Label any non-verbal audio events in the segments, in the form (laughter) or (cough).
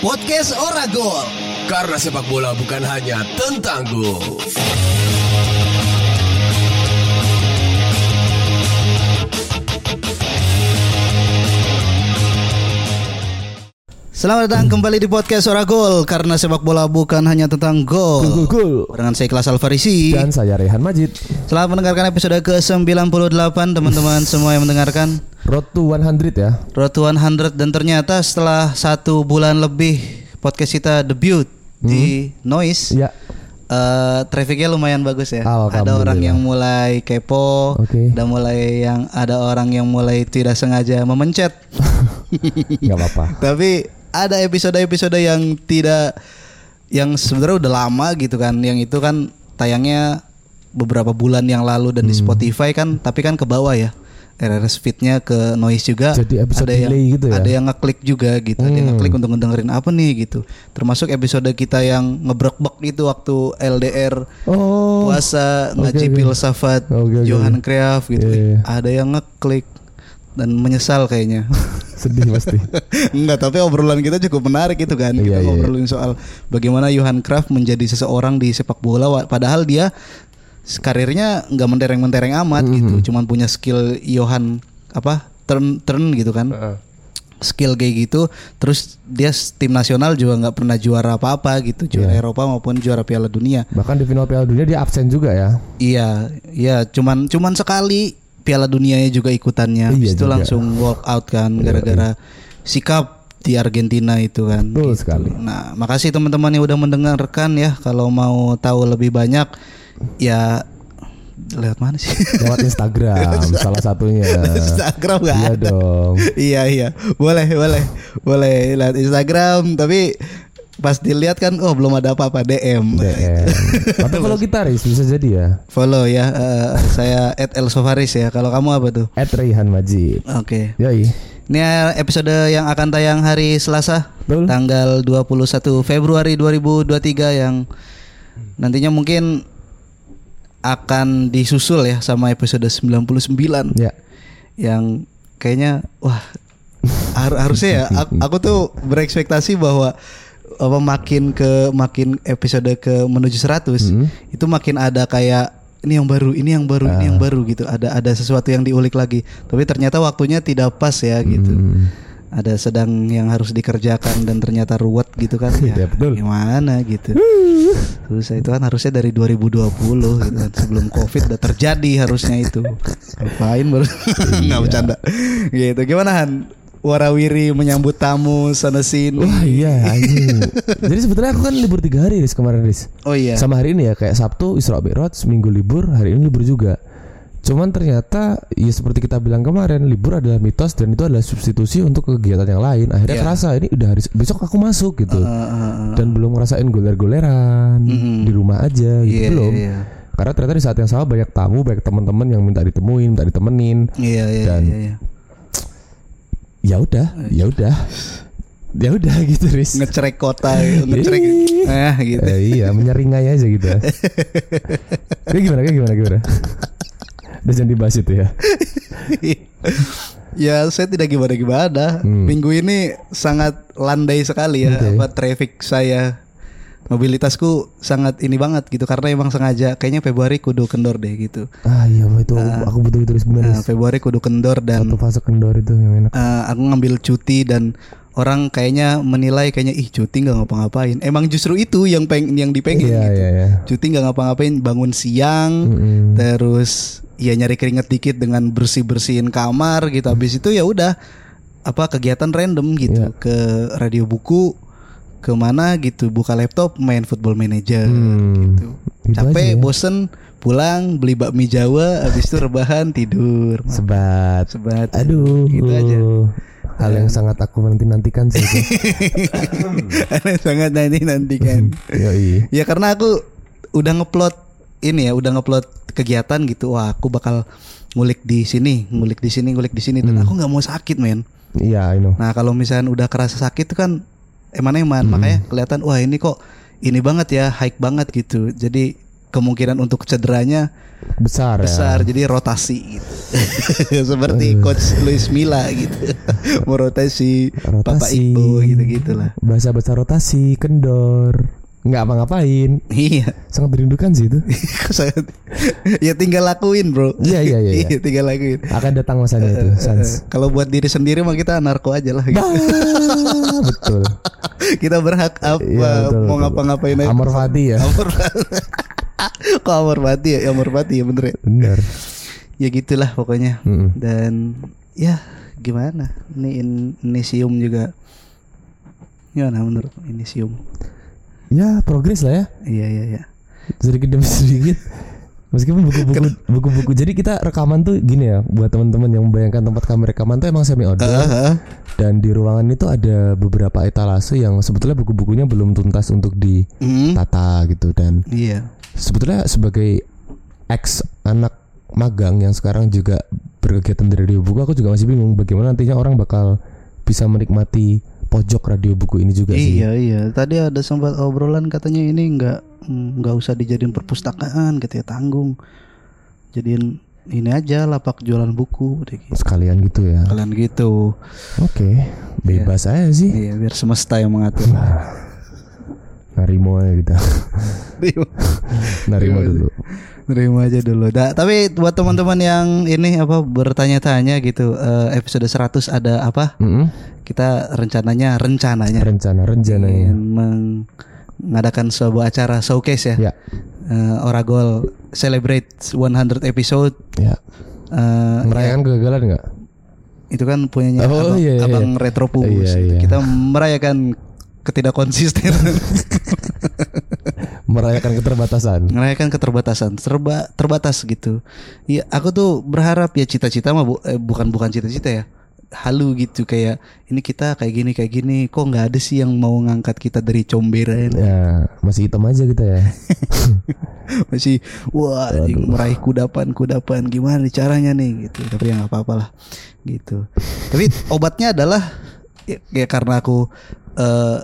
Podcast Oragol. Karena sepak bola bukan hanya tentang gol. Selamat datang kembali di podcast Oragol karena sepak bola bukan hanya tentang gol. Gol, gol. Barengan saya Kelas Alfarisi. Dan saya Rehan Majid. Selamat mendengarkan episode ke-98 teman-teman semua yang mendengarkan. Road to 100 ya. Road to 100 dan ternyata setelah satu bulan lebih podcast kita debut di Noise. Ya. eh, trafficnya lumayan bagus ya. Ada orang yang mulai kepo, Oke. ada mulai yang ada orang yang mulai tidak sengaja memencet. (laughs) Gak apa-apa. (laughs) Tapi ada episode-episode yang tidak yang sebenarnya udah lama gitu kan. Yang itu kan tayangnya beberapa bulan yang lalu dan di Hmm. Spotify kan tapi kan ke bawah ya. RRS feednya ke noise juga Jadi episode ada yang gitu ya? ada yang ngeklik juga gitu ada yang Hmm. ngeklik untuk ngedengerin apa nih gitu termasuk episode kita yang ngebrek-brek itu waktu LDR Oh. puasa ngaji oke. filsafat oke, Johan oke. Cruyff gitu Iya, iya. ada yang ngeklik dan menyesal kayaknya (laughs) Sedih pasti. (laughs) Enggak, tapi obrolan kita cukup menarik itu kan. Iya, kita iya, ngobrolin soal bagaimana Johan Cruyff menjadi seseorang di sepak bola padahal dia karirnya nggak mentereng-mentereng amat Mhm. gitu. Cuman punya skill Johan apa? turn turn gitu kan. Skill kayak gitu, terus dia tim nasional juga nggak pernah juara apa-apa gitu, juara Iya. Eropa maupun juara Piala Dunia. Bahkan di final Piala Dunia dia absen juga ya. Iya, iya, cuman cuman sekali Piala Dunianya juga ikutannya. Habis Iya itu langsung walk out kan gara-gara sikap di Argentina itu kan. Betul sekali. Nah, makasih teman-teman yang udah mendengarkan ya. Kalau mau tahu lebih banyak ya lewat mana sih? Lewat (laughs) Instagram salah satunya. Instagram nggak Iya ada. dong. iya iya, boleh boleh boleh lihat Instagram tapi pas dilihat kan oh belum ada apa-apa DM. DM. Tapi kalau (laughs) gitaris bisa jadi ya. Follow ya eh, saya @elsofaris ya. Kalau kamu apa tuh? At Rehan Majid. Oke. Yoi. Ini episode yang akan tayang hari Selasa Betul. tanggal 21 Februari 2023 yang nantinya mungkin akan disusul ya sama episode 99 Ya. yang kayaknya wah (laughs) har- harusnya ya aku, aku tuh berekspektasi bahwa apa makin ke makin episode ke menuju 100 Hmm. itu makin ada kayak ini yang baru, ini yang baru, ini yang Ah. baru gitu. Ada ada sesuatu yang diulik lagi. Tapi ternyata waktunya tidak pas ya gitu. Hmm. Ada sedang yang harus dikerjakan dan ternyata ruwet gitu kan (laughs) ya. Iya, betul. Gimana gitu. Terus itu kan harusnya dari 2020 gitu kan. Sebelum Covid udah terjadi harusnya itu. (laughs) Ngapain baru Iya. nggak bercanda. Gitu. Gimana Han? Warawiri menyambut tamu sana sini. Wah iya anjing. (laughs) Jadi sebetulnya aku kan libur tiga hari Riz kemarin Riz. Oh iya. Sama hari ini ya kayak Sabtu Isra Mi'raj, seminggu libur, hari ini libur juga. Cuman ternyata ya seperti kita bilang kemarin libur adalah mitos dan itu adalah substitusi untuk kegiatan yang lain. Akhirnya Iya. kerasa ini udah hari besok aku masuk gitu. Uh, uh, uh. Dan belum ngerasain goler-goleran Mm-mm. di rumah aja gitu Iya, belum. iya. Karena ternyata di saat yang sama banyak tamu, banyak teman-teman yang minta ditemuin, minta ditemenin. Iya iya Dan- iya. iya. Ya udah, ya udah. Ya udah (laughs) gitu Riz. Ngecerek kota, ngecerek eh gitu. Eh, iya menyeringai aja gitu (laughs) Kayak gimana kayak gimana gimana Udah jangan dibahas itu ya (laughs) ya saya tidak gimana gimana. Hmm. Minggu ini sangat landai sekali ya Oke. apa traffic saya. Mobilitasku sangat ini banget gitu karena emang sengaja kayaknya Februari kudu kendor deh gitu. Ah iya itu aku butuh itu Nah, sebenarnya Februari kudu kendor dan Satu fase kendor itu yang enak eh, aku ngambil cuti dan orang kayaknya menilai kayaknya ih cuti nggak ngapa-ngapain. Emang justru itu yang peng yang dipengen Iya gitu. iya iya Cuti nggak ngapa-ngapain, bangun siang, Mm-mm. terus ya nyari keringet dikit dengan bersih bersihin kamar gitu habis itu ya udah apa kegiatan random gitu Iya. ke radio buku ke mana gitu buka laptop main football manager Hmm, gitu. itu capek ya. bosen pulang beli bakmi jawa habis itu rebahan tidur. Sebat. Sebat. Aduh. Gitu aja. Hal yang sangat aku nanti-nantikan sih itu. (laughs) sangat nanti nanti kan (laughs) Yoi. Ya karena aku udah ngeplot ini ya udah ngeplot kegiatan gitu. Wah aku bakal ngulik di sini ngulik di sini ngulik di sini. Dan Hmm. aku nggak mau sakit men. Iya I know. Nah kalau misalnya udah kerasa sakit kan eman-eman Hmm. makanya kelihatan wah ini kok ini banget ya hike banget gitu jadi kemungkinan untuk cederanya Besar, besar ya. jadi rotasi gitu (laughs) seperti coach Luis Milla gitu (laughs) merotasi Papa Rotasi. Iqbo gitu gitulah Bahasa bahasa rotasi, kendor. Nggak apa-ngapain. iya Sangat merindukan sih itu. (laughs) Sangat- ya tinggal lakuin bro Iya, iya, iya, iya. tinggal lakuin Akan datang masanya itu, Sans. kalau buat diri sendiri mah kita narko aja lah gitu. Betul. (laughs) kita berhak apa Iya, betul, mau ngapa-ngapain aja Amor Fati ya. Amor Fati. (laughs) kok Amor Fati ya Amor Fati ya bener ya Benar. ya gitulah pokoknya Mm-mm. dan ya gimana ini in- Inisium juga gimana menurut Inisium Ya, progres lah ya. iya iya iya sedikit demi sedikit (laughs) meskipun buku-buku buku-buku jadi kita rekaman tuh gini ya buat teman-teman yang membayangkan tempat kami rekaman tuh emang semi outdoor Ah, dan di ruangan itu ada beberapa etalase yang sebetulnya buku-bukunya belum tuntas untuk Hmm, ditata gitu. Dan iya. sebetulnya sebagai ex anak magang yang sekarang juga berkegiatan di radio buku aku juga masih bingung bagaimana nantinya orang bakal bisa menikmati pojok radio buku ini juga sih. Iya iya. Tadi ada sempat obrolan katanya ini nggak mm, nggak usah dijadiin perpustakaan gitu ya tanggung. Jadiin ini aja lapak jualan buku gitu. sekalian gitu ya. Kalian gitu. Oke bebas aja sih. Iya biar semesta yang mengatur. Narimo aja gitu. Narimo. Dulu. Terima aja dulu. Da, tapi buat teman-teman yang ini apa bertanya-tanya gitu, eh, episode 100 ada apa? Mm-mm. Kita rencananya rencananya rencana rencananya mengadakan sebuah acara showcase ya. ya Eh, Oragol celebrate 100 episode. ya Eh, merayakan kegagalan nggak itu kan punyanya Oh, abang, iya, iya, abang iya. Retropus. Iya, iya. Kita merayakan ketidakkonsistenan, (laughs) merayakan keterbatasan merayakan keterbatasan, terba terbatas gitu. Iya, aku tuh berharap ya cita-cita mah bu- eh, bukan bukan cita-cita ya. Halu gitu kayak ini kita kayak gini kayak gini kok nggak ada sih yang mau ngangkat kita dari comberan? Ya masih hitam aja kita ya. (laughs) Masih wah meraih kudapan kudapan gimana caranya nih? Gitu. Tapi ya nggak apa-apa lah gitu. Tapi obatnya adalah ya, ya karena aku eh,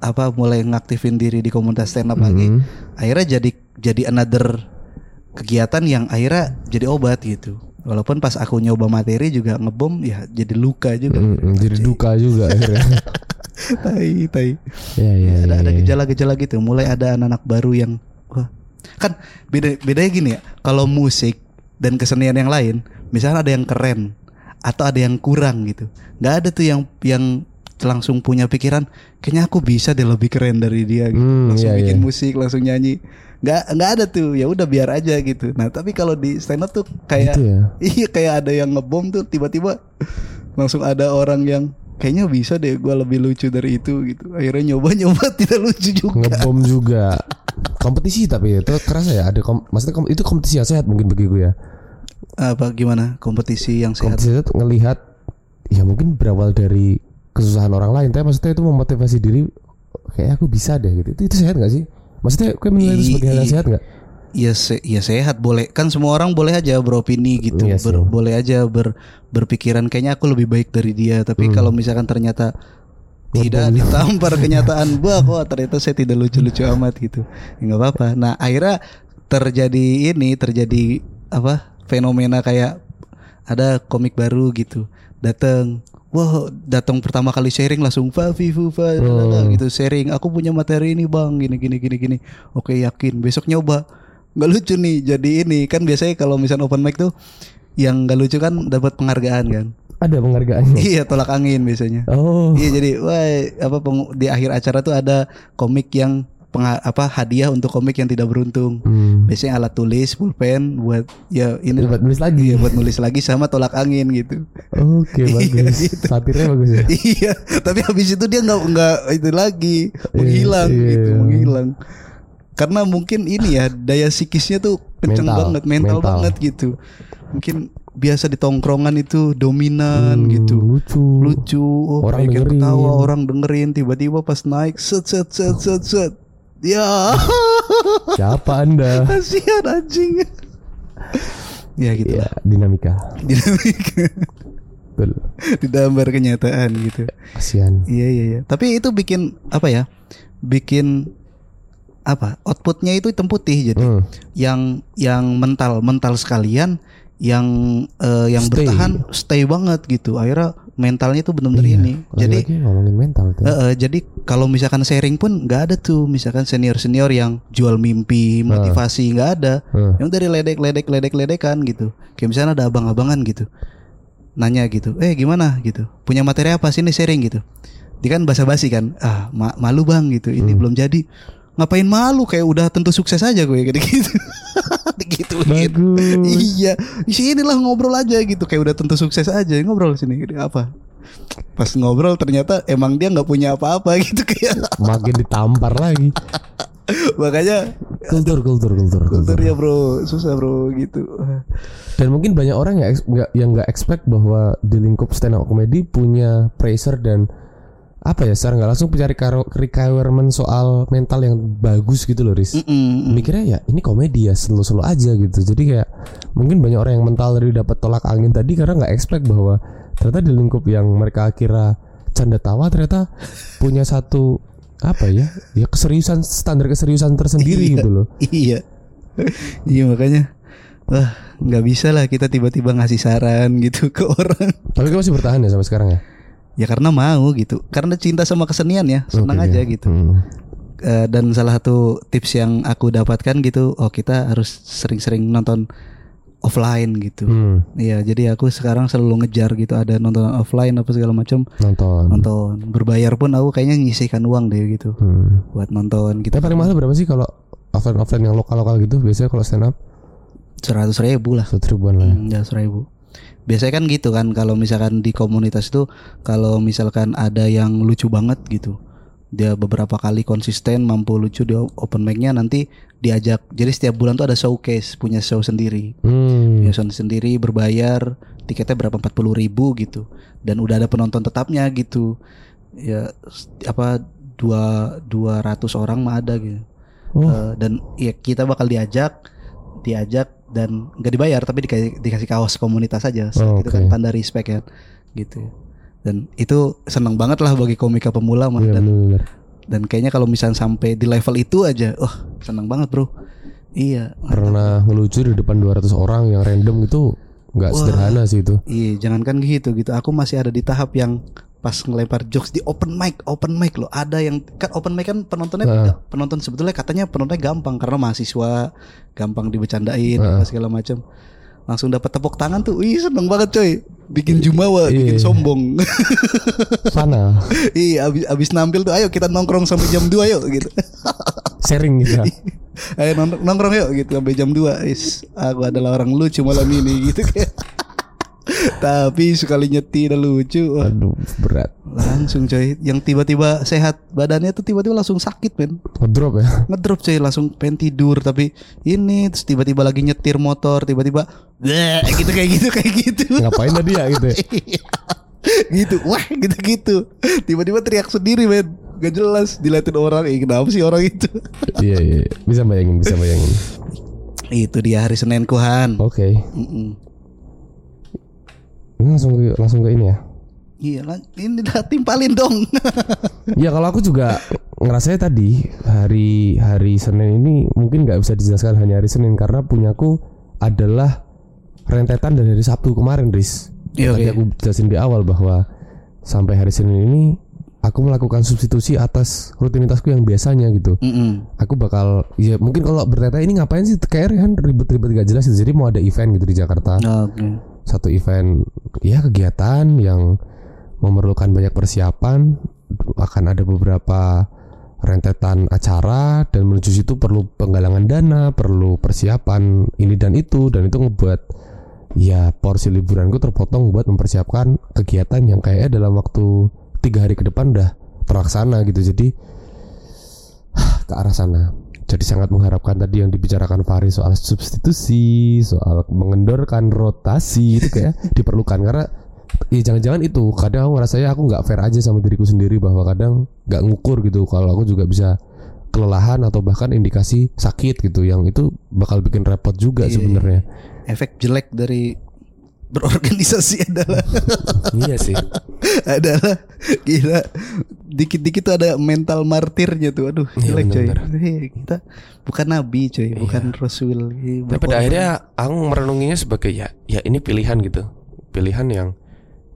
apa mulai ngaktifin diri di komunitas stand up lagi Mhm. akhirnya jadi jadi another kegiatan yang akhirnya jadi obat gitu walaupun pas aku nyoba materi juga ngebom ya jadi luka juga. Mm-mm, jadi duka juga akhirnya (laughs) tai tai. Ya ya ada ya, ada ya. gejala-gejala gitu. Mulai ada anak-anak baru yang wah. Kan beda bedanya gini ya. Kalau musik dan kesenian yang lain misalnya ada yang keren atau ada yang kurang gitu. Nggak ada tuh yang yang langsung punya pikiran kayaknya aku bisa deh lebih keren dari dia gitu. Hmm, langsung iya, bikin iya. musik langsung nyanyi nggak nggak ada tuh. Ya udah biar aja gitu. Nah tapi kalau di stand up tuh kayak Gitu ya? (laughs) iya kayak ada yang ngebom tuh tiba-tiba langsung ada orang yang kayaknya bisa deh gua lebih lucu dari itu gitu. Akhirnya nyoba-nyoba (laughs) tidak lucu juga. Ngebom juga. Kompetisi tapi itu kerasa ya. Ada kom maksudnya kom- itu kompetisi yang sehat mungkin bagi gue ya. Apa gimana? Kompetisi yang sehat? Kompetisi itu ngelihat ya mungkin berawal dari kesusahan orang lain tapi maksudnya itu memotivasi diri kayak aku bisa deh gitu. Itu, itu sehat gak sih maksudnya gue menilai itu sebagai hal yang sehat gak Iya se ya sehat boleh. Kan semua orang boleh aja beropini gitu Iya Ber- boleh aja ber berpikiran kayaknya aku lebih baik dari dia. Tapi Hmm. kalau misalkan ternyata tidak ditampar (laughs) kenyataan bah kok ternyata saya tidak lucu-lucu amat gitu. Ya nggak apa-apa. Nah akhirnya terjadi ini terjadi apa fenomena kayak ada komik baru gitu datang Wah, datang pertama kali sharing langsung fa fi fu fa lalala, gitu sharing. Aku punya materi ini bang, gini gini gini gini. Oke yakin, besok nyoba. Nggak lucu nih, jadi ini kan biasanya kalau misalnya open mic tuh yang nggak lucu kan dapat penghargaan kan. ada penghargaannya (laughs) iya tolak angin biasanya. oh Iya jadi, wah apa di akhir acara tuh ada komik yang apa hadiah untuk komik yang tidak beruntung. Hmm. Biasanya alat tulis, pulpen buat ya ini buat nulis lagi Iya buat nulis lagi sama tolak angin gitu. oke bagus gitu. satirnya bagus ya iya, tapi habis itu dia nggak nggak itu lagi menghilang iya, gitu, iya. menghilang. Karena mungkin ini ya daya psikisnya tuh kenceng Mental, banget, mental, mental. banget gitu. Mungkin biasa di tongkrongan itu dominan Hmm, gitu. lucu Lucu, oh, Orang dengerin. ketawa, orang dengerin tiba-tiba pas naik set set set set set. Ya, (laughs) siapa anda kasihan anjing. ya gitu ya dinamika Dinamika betul digambar kenyataan gitu. kasihan Iya iya iya. Tapi itu bikin apa ya? Bikin apa outputnya itu hitam putih jadi Hmm. yang yang mental mental sekalian yang eh, yang Stay. bertahan stay banget gitu akhirnya mentalnya tuh benar-benar ini. jadi ngomongin mental tuh. eh, eh, jadi kalau misalkan sharing pun nggak ada tuh. Misalkan senior senior yang jual mimpi motivasi nggak ada. Hmm. yang dari ledek ledek ledek ledekan gitu. Kayak misalnya ada abang-abangan gitu. Nanya gitu eh gimana? gitu. Punya materi apa sini sharing? gitu. Dia kan basa-basi kan ah ma- malu bang gitu. Ini belum jadi. Ngapain malu? Kayak udah tentu sukses aja gue kayak gitu (laughs) (laughs) gitu Bagus. iya. Sini lah ngobrol aja gitu. Kayak udah tentu sukses aja ngobrol sini. Gitu, apa? Pas ngobrol ternyata emang dia nggak punya apa-apa (laughs) gitu kayak. Makin ditampar lagi. (laughs) makanya Kultur, kultur, kultur, kultur. kulturnya bro. Susah bro gitu. Dan mungkin banyak orang yang nggak yang nggak expect bahwa di lingkup stand up comedy punya pressure dan apa ya secara nggak langsung mencari karo- requirement soal mental yang bagus gitu loh Riz. Mm-mm. Mikirnya ya ini komedi ya selo-selo aja gitu. Jadi kayak mungkin banyak orang yang mental dari dapat tolak angin tadi karena nggak expect bahwa ternyata di lingkup yang mereka kira canda tawa ternyata punya satu apa ya ya keseriusan standar keseriusan tersendiri Iya. gitu loh. iya (laughs) iya makanya wah nggak bisa lah kita tiba-tiba ngasih saran gitu ke orang Tapi kamu masih bertahan ya sampai sekarang ya? Ya karena mau gitu karena cinta sama kesenian ya senang Oke, aja oke. gitu Hmm. Eh, dan salah satu tips yang aku dapatkan gitu oh kita harus sering-sering nonton offline gitu Hmm, Iya jadi aku sekarang selalu ngejar gitu ada nonton offline apa segala macam nonton. nonton berbayar pun aku kayaknya nyisihkan uang deh gitu Hmm. buat nonton gitu Tapi paling mahal berapa sih kalau offline offline yang lokal lokal gitu? Biasanya kalau stand up seratus ribu lah satu ribuan lah. ya. Hmm, ya seribu. Biasanya kan gitu kan kalau misalkan di komunitas itu kalau misalkan ada yang lucu banget gitu. Dia beberapa kali konsisten mampu lucu di open mic-nya nanti diajak. Jadi setiap bulan tuh ada showcase punya show sendiri. Hmm. Punya show sendiri berbayar tiketnya berapa 40 ribu gitu dan udah ada penonton tetapnya gitu. Ya apa dua 200 orang mah ada gitu. Oh. Eh, dan ya kita bakal diajak diajak dan nggak dibayar tapi dikasih dikasih kaos komunitas aja. Oh, itu oke. kan tanda respect kan gitu. Dan itu seneng banget lah bagi komika pemula mah Iya dan benar. dan kayaknya kalau misalnya sampai di level itu aja wah seneng banget bro. Iya Pernah ngelucu di depan 200 orang yang random gitu nggak sederhana sih itu. iya jangankan gitu gitu. Aku masih ada di tahap yang pas ngelempar jokes di open mic open mic loh ada yang kan open mic kan penontonnya Heeh. penonton sebetulnya katanya penontonnya gampang karena mahasiswa gampang dibecandain Heeh. apa segala macam langsung dapat tepuk tangan tuh wih seneng banget coy bikin jumawa bikin Iya. sombong (laughs) Sana (laughs) iya abis, abis nampil tuh ayo kita nongkrong sampai jam 2 yuk gitu (laughs) sharing gitu. ayo nong- nongkrong yuk gitu sampai jam 2 is aku adalah orang lucu malam ini gitu kayak tapi sekali nyeti dan lucu wah, Aduh berat. langsung coy yang tiba-tiba sehat badannya tuh tiba-tiba langsung sakit men Ngedrop ya. ngedrop coy langsung pengen tidur tapi ini terus tiba-tiba lagi nyetir motor tiba-tiba gitu kayak gitu kayak gitu Ngapain tadi ya gitu. ya? (laughs) gitu wah gitu gitu tiba-tiba teriak sendiri men gak jelas diliatin orang eh kenapa sih orang itu (laughs) Iya iya iya. bisa bayangin bisa bayangin. itu dia hari Senin kuhan Oke. Mm-mm. Ini langsung ke langsung ke ini ya. iya lah ini dah timpalin dong (laughs) Ya kalau aku juga ngerasanya tadi hari hari Senin ini mungkin nggak bisa dijelaskan hanya hari Senin karena punyaku adalah rentetan dari hari Sabtu kemarin, Riz. Iya, Tadi oke. aku jelasin di awal bahwa sampai hari Senin ini aku melakukan substitusi atas rutinitasku yang biasanya gitu. Mm-mm. Aku bakal ya mungkin kalau berteta ini ngapain sih kayak kan ribet-ribet gak jelas gitu. Jadi mau ada event gitu di Jakarta oke satu event ya kegiatan yang memerlukan banyak persiapan. Akan ada beberapa rentetan acara dan menuju situ perlu penggalangan dana perlu persiapan ini dan itu dan itu ngebuat ya porsi liburanku terpotong buat mempersiapkan kegiatan yang kayaknya dalam waktu tiga hari ke depan udah terlaksana gitu. Jadi (sighs) ke arah sana jadi sangat mengharapkan tadi yang dibicarakan Fahri soal substitusi, soal mengendorkan rotasi itu kayak (laughs) diperlukan karena ya jangan-jangan itu kadang aku ngerasanya aku nggak fair aja sama diriku sendiri bahwa kadang nggak ngukur gitu kalau aku juga bisa kelelahan atau bahkan indikasi sakit gitu yang itu bakal bikin repot juga Iya, sebenarnya. efek jelek dari berorganisasi (laughs) adalah iya sih. adalah gila dikit-dikit tuh ada mental martirnya tuh aduh Iya, jelek coy bener-bener. Hei, kita bukan nabi coy bukan rasul Tapi pada akhirnya aku merenunginya sebagai ya ya ini pilihan gitu. Pilihan yang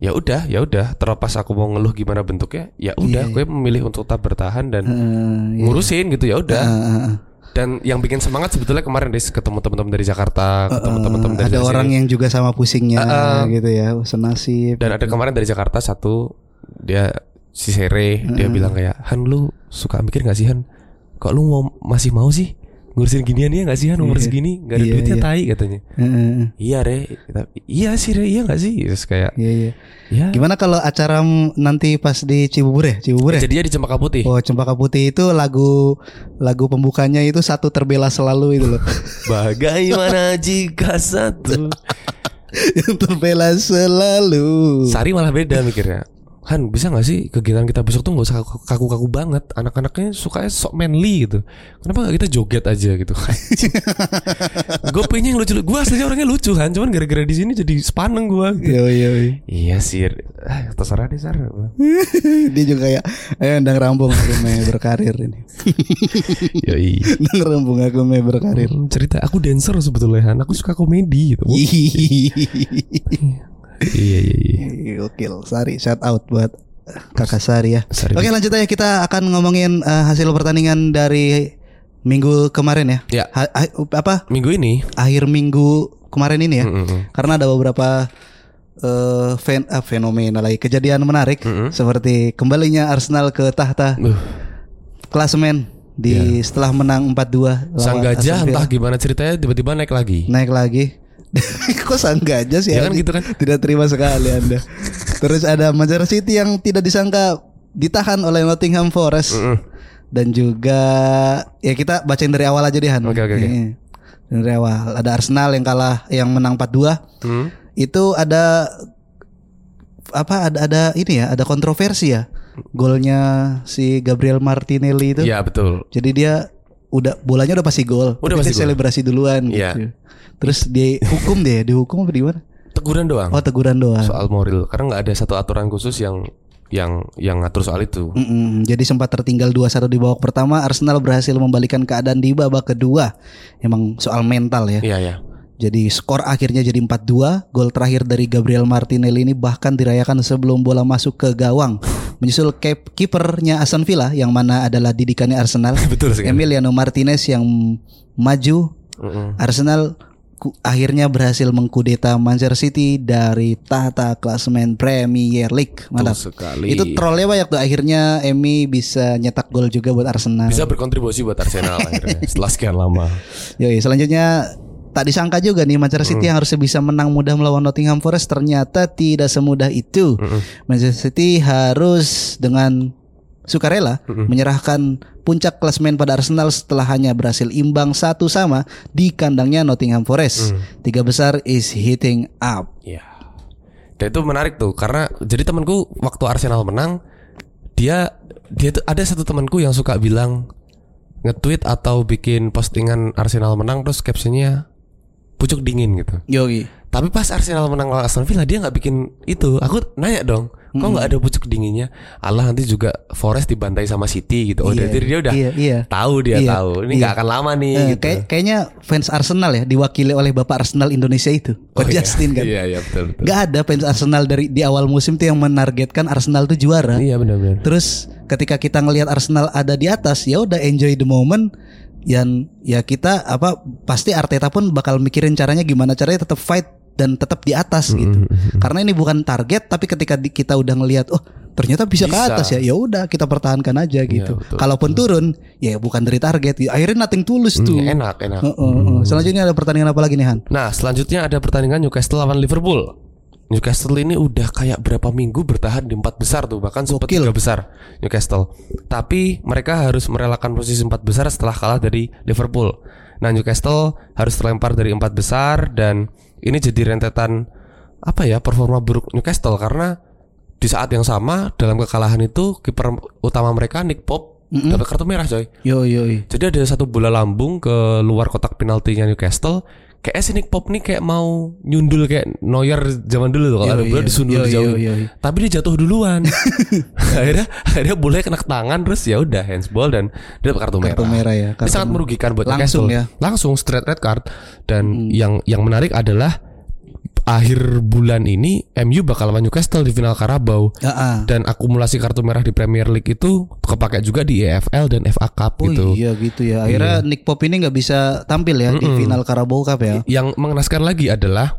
ya udah ya udah terlepas aku mau ngeluh gimana bentuknya ya udah gue memilih untuk tetap bertahan dan iya. ngurusin gitu ya udah. Ah, ah, ah. Dan yang bikin semangat sebetulnya kemarin Des ketemu teman-teman dari Jakarta, ketemu teman-teman dari ada orang yang juga sama pusingnya Ah, ah. gitu ya senasib dan ada kemarin dari Jakarta satu dia si Sere dia bilang kayak Han lu suka mikir gak sih Han? Kok lu mau masih mau sih ngurusin ginian ya gak sih Han umur Iya. segini gak ada Iya, duitnya iya. tai katanya eh. iya re iya sih re iya gak sih terus kayak Iya iya. ya Gimana kalau acara nanti pas di Cibubur ya? Cibubur ya? jadinya di Cempaka Putih Oh Cempaka Putih itu lagu lagu pembukanya itu satu terbela selalu itu loh. (laughs) bagaimana jika satu (laughs) Yang terbela selalu. Sari malah beda mikirnya Han bisa gak sih kegiatan kita besok tuh gak usah kaku-kaku banget Anak-anaknya sukanya sok manly gitu Kenapa gak kita joget aja gitu (laughs) Gue pengen yang lucu Gue aslinya orangnya lucu Han Cuman gara-gara di sini jadi sepaneng gue gitu. Yo yo. yo. Iya sih ah, Terserah deh Sar (laughs) Dia juga kayak ayo ndang rambung aku mau berkarir ini. (laughs) Yoi Ndang rambung aku mau berkarir. Hmm, Cerita aku dancer sebetulnya Han Aku suka komedi gitu Iya iya iya Gokil, Sari shout out buat Kakak Sari ya. Sari. Oke lanjut aja kita akan ngomongin eh, hasil pertandingan dari minggu kemarin ya. Ya. Ha- ha- apa Minggu ini akhir minggu kemarin ini ya. Mm-mm. Karena ada beberapa eh, fen- ah, fenomena lagi kejadian menarik seperti kembalinya Arsenal ke tahta Duh, klasemen di setelah menang 4-2 lawan Sang gajah entah gimana ceritanya Tiba-tiba naik lagi naik lagi. (laughs) Kok sang gajah sih? Ya kan gitu kan? Tidak terima sekali Anda. Terus ada Manchester City yang tidak disangka ditahan oleh Nottingham Forest Mm-mm. dan juga ya kita bacain dari awal aja deh Han. Oke, oke, oke. Iya. Dari awal ada Arsenal yang kalah yang menang 4-2. Hmm? Itu ada apa ada ada ini ya, ada kontroversi ya. Golnya si Gabriel Martinelli itu. Iya betul Jadi dia udah bolanya udah pasti gol. Udah pasti gol. selebrasi duluan Iya. gitu. Terus dihukum deh, dihukum apa di mana? Teguran doang Oh, teguran doang. soal moral karena nggak ada satu aturan khusus yang yang yang ngatur soal itu. Mm-mm, jadi sempat tertinggal 2-1 di babak pertama, Arsenal berhasil membalikan keadaan di babak kedua. Emang soal mental ya. Iya ya. Jadi skor akhirnya jadi 4-2. Gol terakhir dari Gabriel Martinelli ini bahkan dirayakan sebelum bola masuk ke gawang. Menyusul kipernya Aston Villa yang mana adalah didikannya Arsenal. (laughs) Betul sekali. Emiliano Martinez yang maju. Mm-mm. Arsenal ku- akhirnya berhasil mengkudeta Manchester City dari tahta klasemen Premier League. Mantap. Sekali. Itu trollnya banyak tuh akhirnya Emi bisa nyetak gol juga buat Arsenal. bisa berkontribusi buat Arsenal akhirnya (laughs) setelah sekian lama. Yoi, selanjutnya tak disangka juga nih Manchester City yang harusnya bisa menang mudah melawan Nottingham Forest ternyata tidak semudah itu. Manchester City harus dengan sukarela menyerahkan puncak klasemen pada Arsenal setelah hanya berhasil imbang satu sama di kandangnya Nottingham Forest. Tiga besar is hitting up. Iya. Dan itu menarik tuh karena jadi temanku waktu Arsenal menang dia dia tuh ada satu temanku yang suka bilang nge-tweet atau bikin postingan Arsenal menang terus captionnya pucuk dingin gitu. Yogi. Tapi pas Arsenal menang lawan Aston Villa dia nggak bikin itu. Aku nanya dong, kok nggak ada pucuk dinginnya? Allah nanti juga Forest dibantai sama City gitu. Oh, Iya, jadi dia udah iya, iya. tahu dia Iya, tahu. Ini iya. nggak akan lama nih. Eh, gitu. kayak- kayaknya fans Arsenal ya diwakili oleh bapak Arsenal Indonesia itu, Oh, Coach iya. Justin kan. Iya iya betul betul. Gak ada fans Arsenal dari di awal musim tuh yang menargetkan Arsenal tuh juara. Iya benar-benar. Terus ketika kita ngelihat Arsenal ada di atas, ya udah enjoy the moment. Dan ya kita apa pasti Arteta pun bakal mikirin caranya gimana caranya tetap fight dan tetap di atas gitu. Karena ini bukan target, tapi ketika di- kita udah ngelihat, oh ternyata bisa, ke Bisa. atas ya, ya udah kita pertahankan aja gitu. betul, Kalaupun turun, ya bukan dari target. Ya, akhirnya nothing tulus tuh. Hmm, enak enak. Heeh, heeh. Selanjutnya ada pertandingan apa lagi nih Han? Nah selanjutnya ada pertandingan Newcastle lawan Liverpool. Newcastle ini udah kayak berapa minggu bertahan di empat besar tuh bahkan sempat tiga besar Newcastle. Tapi mereka harus merelakan posisi empat besar setelah kalah dari Liverpool. Nah Newcastle harus terlempar dari empat besar dan ini jadi rentetan apa ya performa buruk Newcastle karena di saat yang sama dalam kekalahan itu kiper utama mereka Nick Pope dapat kartu merah coy. Yo. yo. Jadi ada satu bola lambung ke luar kotak penaltinya Newcastle. Kayak si Nick Pop nih kayak mau nyundul kayak Neuer zaman dulu tuh kalau Iya, ada bola disundul Iya, jauh. iya, iya. Tapi dia jatuh duluan. (laughs) akhirnya akhirnya boleh kena tangan terus ya udah handsball dan dia dapat kartu, Kartu merah ya, Ini kartu sangat merugikan buat Langsung Newcastle. ya. Hmm. Langsung straight red card dan yang yang menarik adalah akhir bulan ini MU bakal lawan Newcastle di final Carabao Ah, ah. dan akumulasi kartu merah di Premier League itu kepakai juga di EFL dan FA Cup Oh gitu. iya gitu ya. Akhirnya Nick Pop ini nggak bisa tampil ya di final Carabao Cup ya. Yang mengenaskan lagi adalah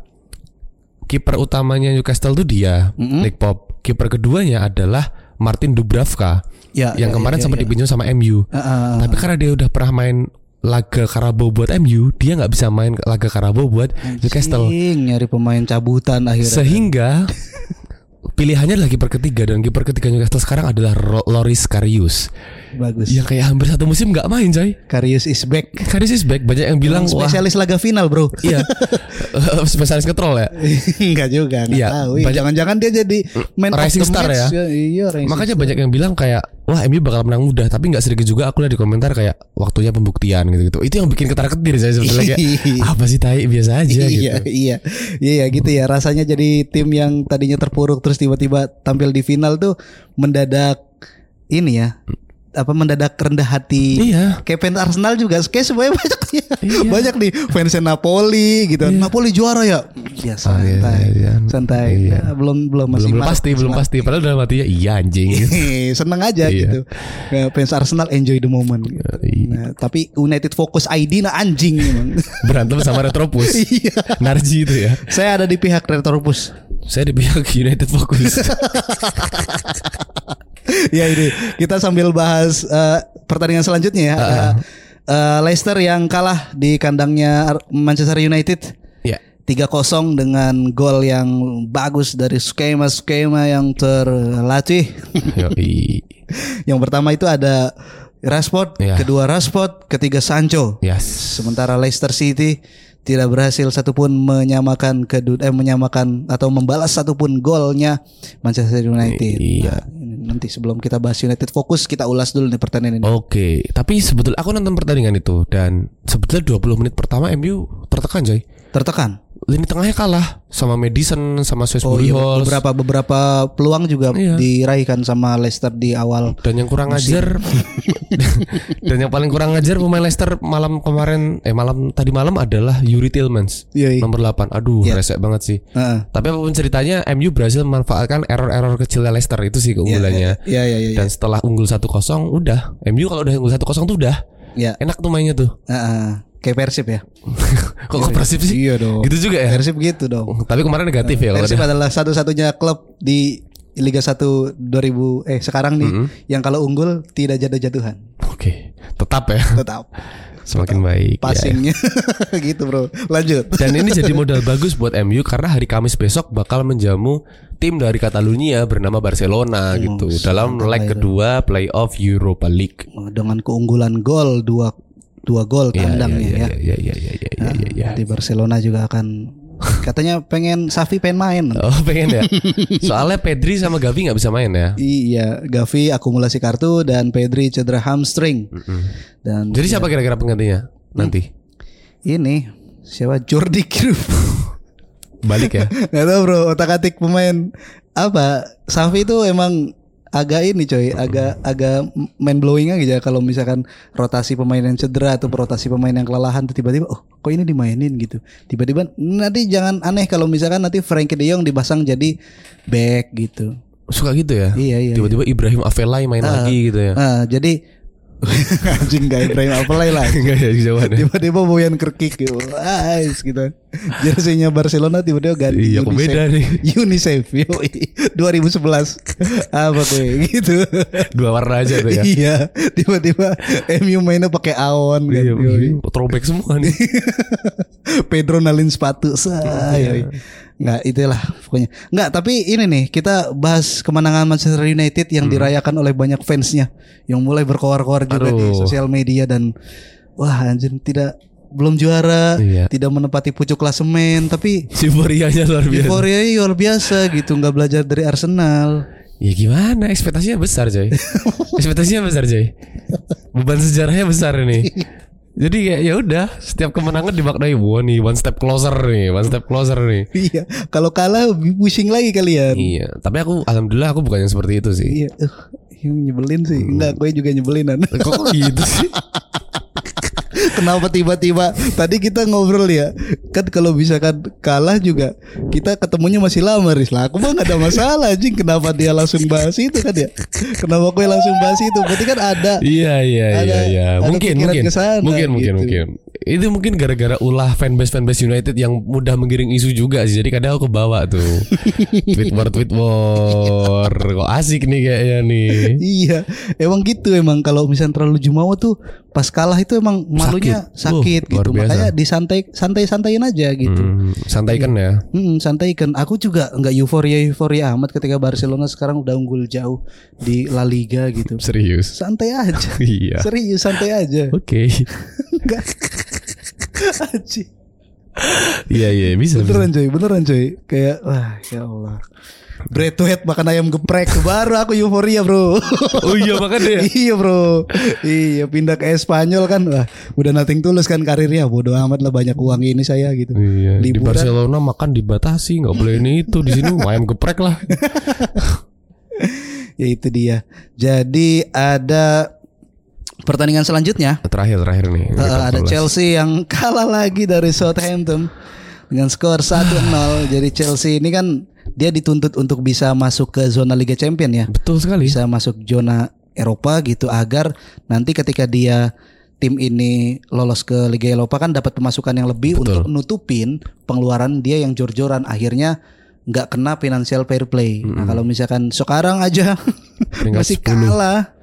kiper utamanya Newcastle itu dia, Nick Pop. Kiper keduanya adalah Martin Dubravka Ya, yang ya, kemarin ya, sempat ya. dipinjam sama MU. Ah, ah, Tapi karena dia udah pernah main laga Carabao buat MU, dia nggak bisa main laga Carabao buat Newcastle. Nyari pemain cabutan akhirnya. Sehingga (laughs) pilihannya adalah kiper ketiga dan kiper ketiga Newcastle sekarang adalah Loris Karius. Bagus. Yang kayak hampir satu musim nggak main, coy. Karius is back. Karius is back. Banyak yang bilang wah Spesialis laga final, Bro. iya. (laughs) spesialis ngetrol ya. Enggak juga, enggak Iya, tahu. Jangan-jangan dia jadi of Rising the star match. ya. Iya, rising Makanya star. banyak yang bilang kayak wah MU bakal menang mudah, tapi nggak sedikit juga aku lihat di komentar kayak waktunya pembuktian gitu-gitu. Itu yang bikin ketar ketir saya sebetulnya kayak (laughs) apa sih tai biasa aja iya, gitu. iya, iya, gitu ya. Rasanya jadi tim yang tadinya terpuruk terus tiba-tiba tampil di final tuh mendadak ini ya, apa mendadak rendah hati. Iya. Kayak fans Arsenal juga, kayak semuanya (laughs) banyak Iya. banyak nih fansnya Napoli gitu. Napoli juara ya, ya santai, iya, iya. santai. Iya. Nah, belum belum masih belum pasti, belum pasti. Padahal dalam hatinya iya anjing. (laughs) Seneng aja Iya. gitu. Ya, fans Arsenal enjoy the moment. gitu. Iya. Nah, tapi United Focus ID nah anjing. (laughs) Berantem sama Retropus. Iya. Narji itu ya. Saya ada di pihak Retropus. Saya di pihak (laughs) United Focus. (laughs) ya ini kita sambil bahas eh, pertandingan selanjutnya ya. Eh, eh, Leicester yang kalah di kandangnya Manchester United ya. 3-0 dengan gol yang bagus dari skema-skema yang terlatih. (laughs) Yang pertama itu ada Rashford, Ya. kedua Rashford, ketiga Sancho. Yes. Sementara Leicester City tidak berhasil satupun menyamakan kedua eh menyamakan atau membalas satupun golnya Manchester United. Iya. Nah, nanti sebelum kita bahas United fokus kita ulas dulu nih pertandingan ini. Oke, tapi sebetulnya aku nonton pertandingan itu dan sebetulnya 20 menit pertama MU tertekan coy. Tertekan. Lini tengahnya kalah sama Madison sama Oh Salisbury iya, beberapa beberapa peluang juga Iya. diraihkan sama Leicester di awal. dan yang kurang ajar (laughs) dan yang paling kurang ajar pemain Leicester malam kemarin eh malam tadi malam adalah Yuri Tillmans Iya, iya. nomor 8. Aduh, Iya. resek banget sih. Heeh. Tapi apa pun ceritanya MU berhasil memanfaatkan error-error kecilnya Leicester itu sih keunggulannya. Iya iya iya. Dan setelah unggul 1-0 udah MU kalau udah unggul 1-0 tuh udah Ya. enak tuh mainnya tuh. Heeh. Kayak Persib ya. (laughs) Kok kooperatif sih? Iya dong. Gitu juga ya. Persib gitu dong. Tapi kemarin negatif ya kalau Persib ada. adalah satu-satunya klub di Liga 1 2000 eh sekarang nih yang kalau unggul tidak jatuh-jatuhan. Oke, tetap ya. Tetap Semakin baik. ya. passingnya (laughs) gitu, Bro. Lanjut. Dan ini jadi (laughs) modal bagus buat MU karena hari Kamis besok bakal menjamu tim dari Catalunya bernama Barcelona gitu dalam leg kedua playoff Europa League. Dengan keunggulan gol dua dua gol Iya, tandangnya iya, ya. iya, iya, iya, iya, iya, iya, iya. Di Barcelona juga akan (laughs) katanya pengen Safi pengen main. Oh pengen ya. (laughs) Soalnya Pedri sama Gavi nggak bisa main ya. Iya, Gavi akumulasi kartu dan Pedri cedera hamstring. Dan Jadi siapa kira-kira penggantinya nanti? ini siapa Jordi Cruyff. Balik ya. (laughs) Gak tau bro otak atik pemain apa Safi itu emang agak ini coy agak agak main blowing aja kalau misalkan rotasi pemain yang cedera atau rotasi pemain yang kelelahan tuh tiba-tiba oh kok ini dimainin gitu tiba-tiba nanti jangan aneh kalau misalkan nanti Frankie De Jong dipasang jadi back gitu Suka gitu ya. Iya, iya, Tiba-tiba Ibrahim Avelay main lagi gitu ya. nah jadi (laughs) anjing gak Ibrahim Apelai lah Enggak ya ya. tiba-tiba Boyan Kerkik gitu Ais gitu jersinya Barcelona tiba-tiba ganti Iya, kok beda nih? (laughs) UNICEF yoi. 2011 apa gue (laughs) gitu Dua warna aja tuh ya. iya tiba-tiba MU mainnya pakai kan Iya, yoi. throwback semua nih. Pedro nalin sepatu say nggak itulah pokoknya nggak tapi ini nih kita bahas kemenangan Manchester United yang dirayakan oleh banyak fansnya yang mulai berkoar-koar juga di Aduh. sosial media dan wah anjir tidak belum juara Iya. tidak menempati pucuk klasemen tapi (laughs) Euforianya luar biasa. euforia luar biasa gitu nggak belajar dari Arsenal Ya gimana? Ekspektasinya besar coy. (laughs) Ekspektasinya besar coy. Beban sejarahnya besar ini. (laughs) Jadi kayak ya udah, setiap kemenangan dimaknai wah nih one step closer nih, one step closer nih. Iya, kalau kalah pusing lagi kalian. Iya, tapi aku alhamdulillah aku bukan yang seperti itu sih. Iya, uh, yang nyebelin sih. Enggak, gue juga nyebelinan. Kok kok gitu sih? (laughs) Kenapa tiba-tiba tadi kita ngobrol ya kan kalau misalkan kalah juga kita ketemunya masih lama Riz lah aku mah gak ada masalah anjing kenapa dia langsung bahas itu kan ya kenapa gue langsung bahas itu berarti kan ada Iya iya Ada- iya iya. Mungkin mungkin. ke sana, mungkin mungkin gitu. mungkin. Itu mungkin gara-gara ulah fanbase fanbase United yang mudah menggiring isu juga sih. Jadi kadang aku kebawa tuh. (laughs) tweet war tweet war. Kok asik nih kayaknya nih. iya emang gitu emang kalau misalnya terlalu jumawa tuh pas kalah itu emang malunya Sakit. sakit, Uh, gitu biasa. makanya disantai santai santaiin aja gitu Hmm, santaikan ya. Hmm, santaikan. Aku juga nggak euforia euforia amat ketika Barcelona sekarang udah unggul jauh di La Liga gitu. (laughs) Serius. Santai aja. (laughs) Iya. Serius santai aja. (laughs) Oke. Enggak. Aji. Iya iya bisa. bisa. Beneran coy, beneran coy. Kayak wah ya Allah. Braithwaite makan ayam geprek baru aku euforia bro. Oh iya makanya ya. (laughs) iya bro. Iya pindah ke Espanyol kan wah udah nating tulus kan karirnya. Bodoh amat lah banyak uang ini saya gitu. Iya, di. Barcelona makan dibatasi, nggak boleh ini itu. Di sini ayam geprek lah. (laughs) Ya itu dia. Jadi ada pertandingan selanjutnya Terakhir terakhir nih. Uh, ada 14. Chelsea yang kalah lagi dari Southampton dengan skor 1-0. Jadi Chelsea ini kan dia dituntut untuk bisa masuk ke zona Liga Champion ya. Betul sekali. Bisa masuk zona Eropa gitu agar nanti ketika dia tim ini lolos ke Liga Eropa kan dapat pemasukan yang lebih Betul. untuk nutupin pengeluaran dia yang jor-joran akhirnya nggak kena financial fair play. Nah, kalau misalkan sekarang aja (laughs) masih 10. kalah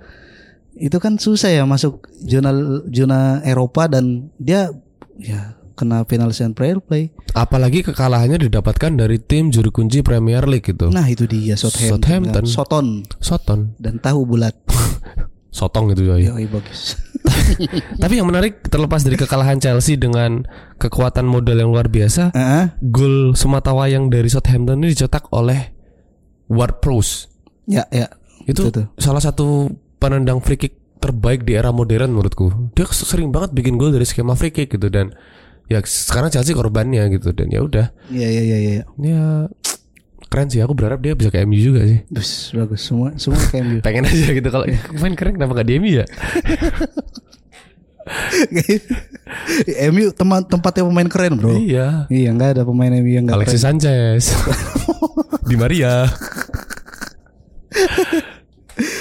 itu kan susah ya masuk zona zona Eropa dan dia ya kena financial fair play. Apalagi kekalahannya didapatkan dari tim juru kunci Premier League gitu. Nah itu dia Southampton, Southampton. Soton Soton, dan tahu bulat. (laughs) sotong gitu coy. Yoi bagus. (laughs) Tapi yang menarik terlepas dari kekalahan Chelsea dengan kekuatan modal yang luar biasa, Heeh. gol sematawayang dari Southampton ini dicetak oleh Ward Prowse. Ya ya. Itu tuh. salah satu penendang free kick terbaik di era modern menurutku. Dia sering banget bikin gol dari skema free kick gitu dan ya sekarang Chelsea korbannya gitu dan ya udah. Iya iya iya iya. Ya keren sih aku berharap dia bisa ke MU juga sih. Bagus bagus semua semua kayak MU. (laughs) Pengen aja gitu kalau main keren kenapa gak di MU ya? (laughs) MU teman tempatnya pemain keren bro. Iya. Iya nggak ada pemain MU yang nggak keren. Alexis Sanchez. (laughs) di Maria.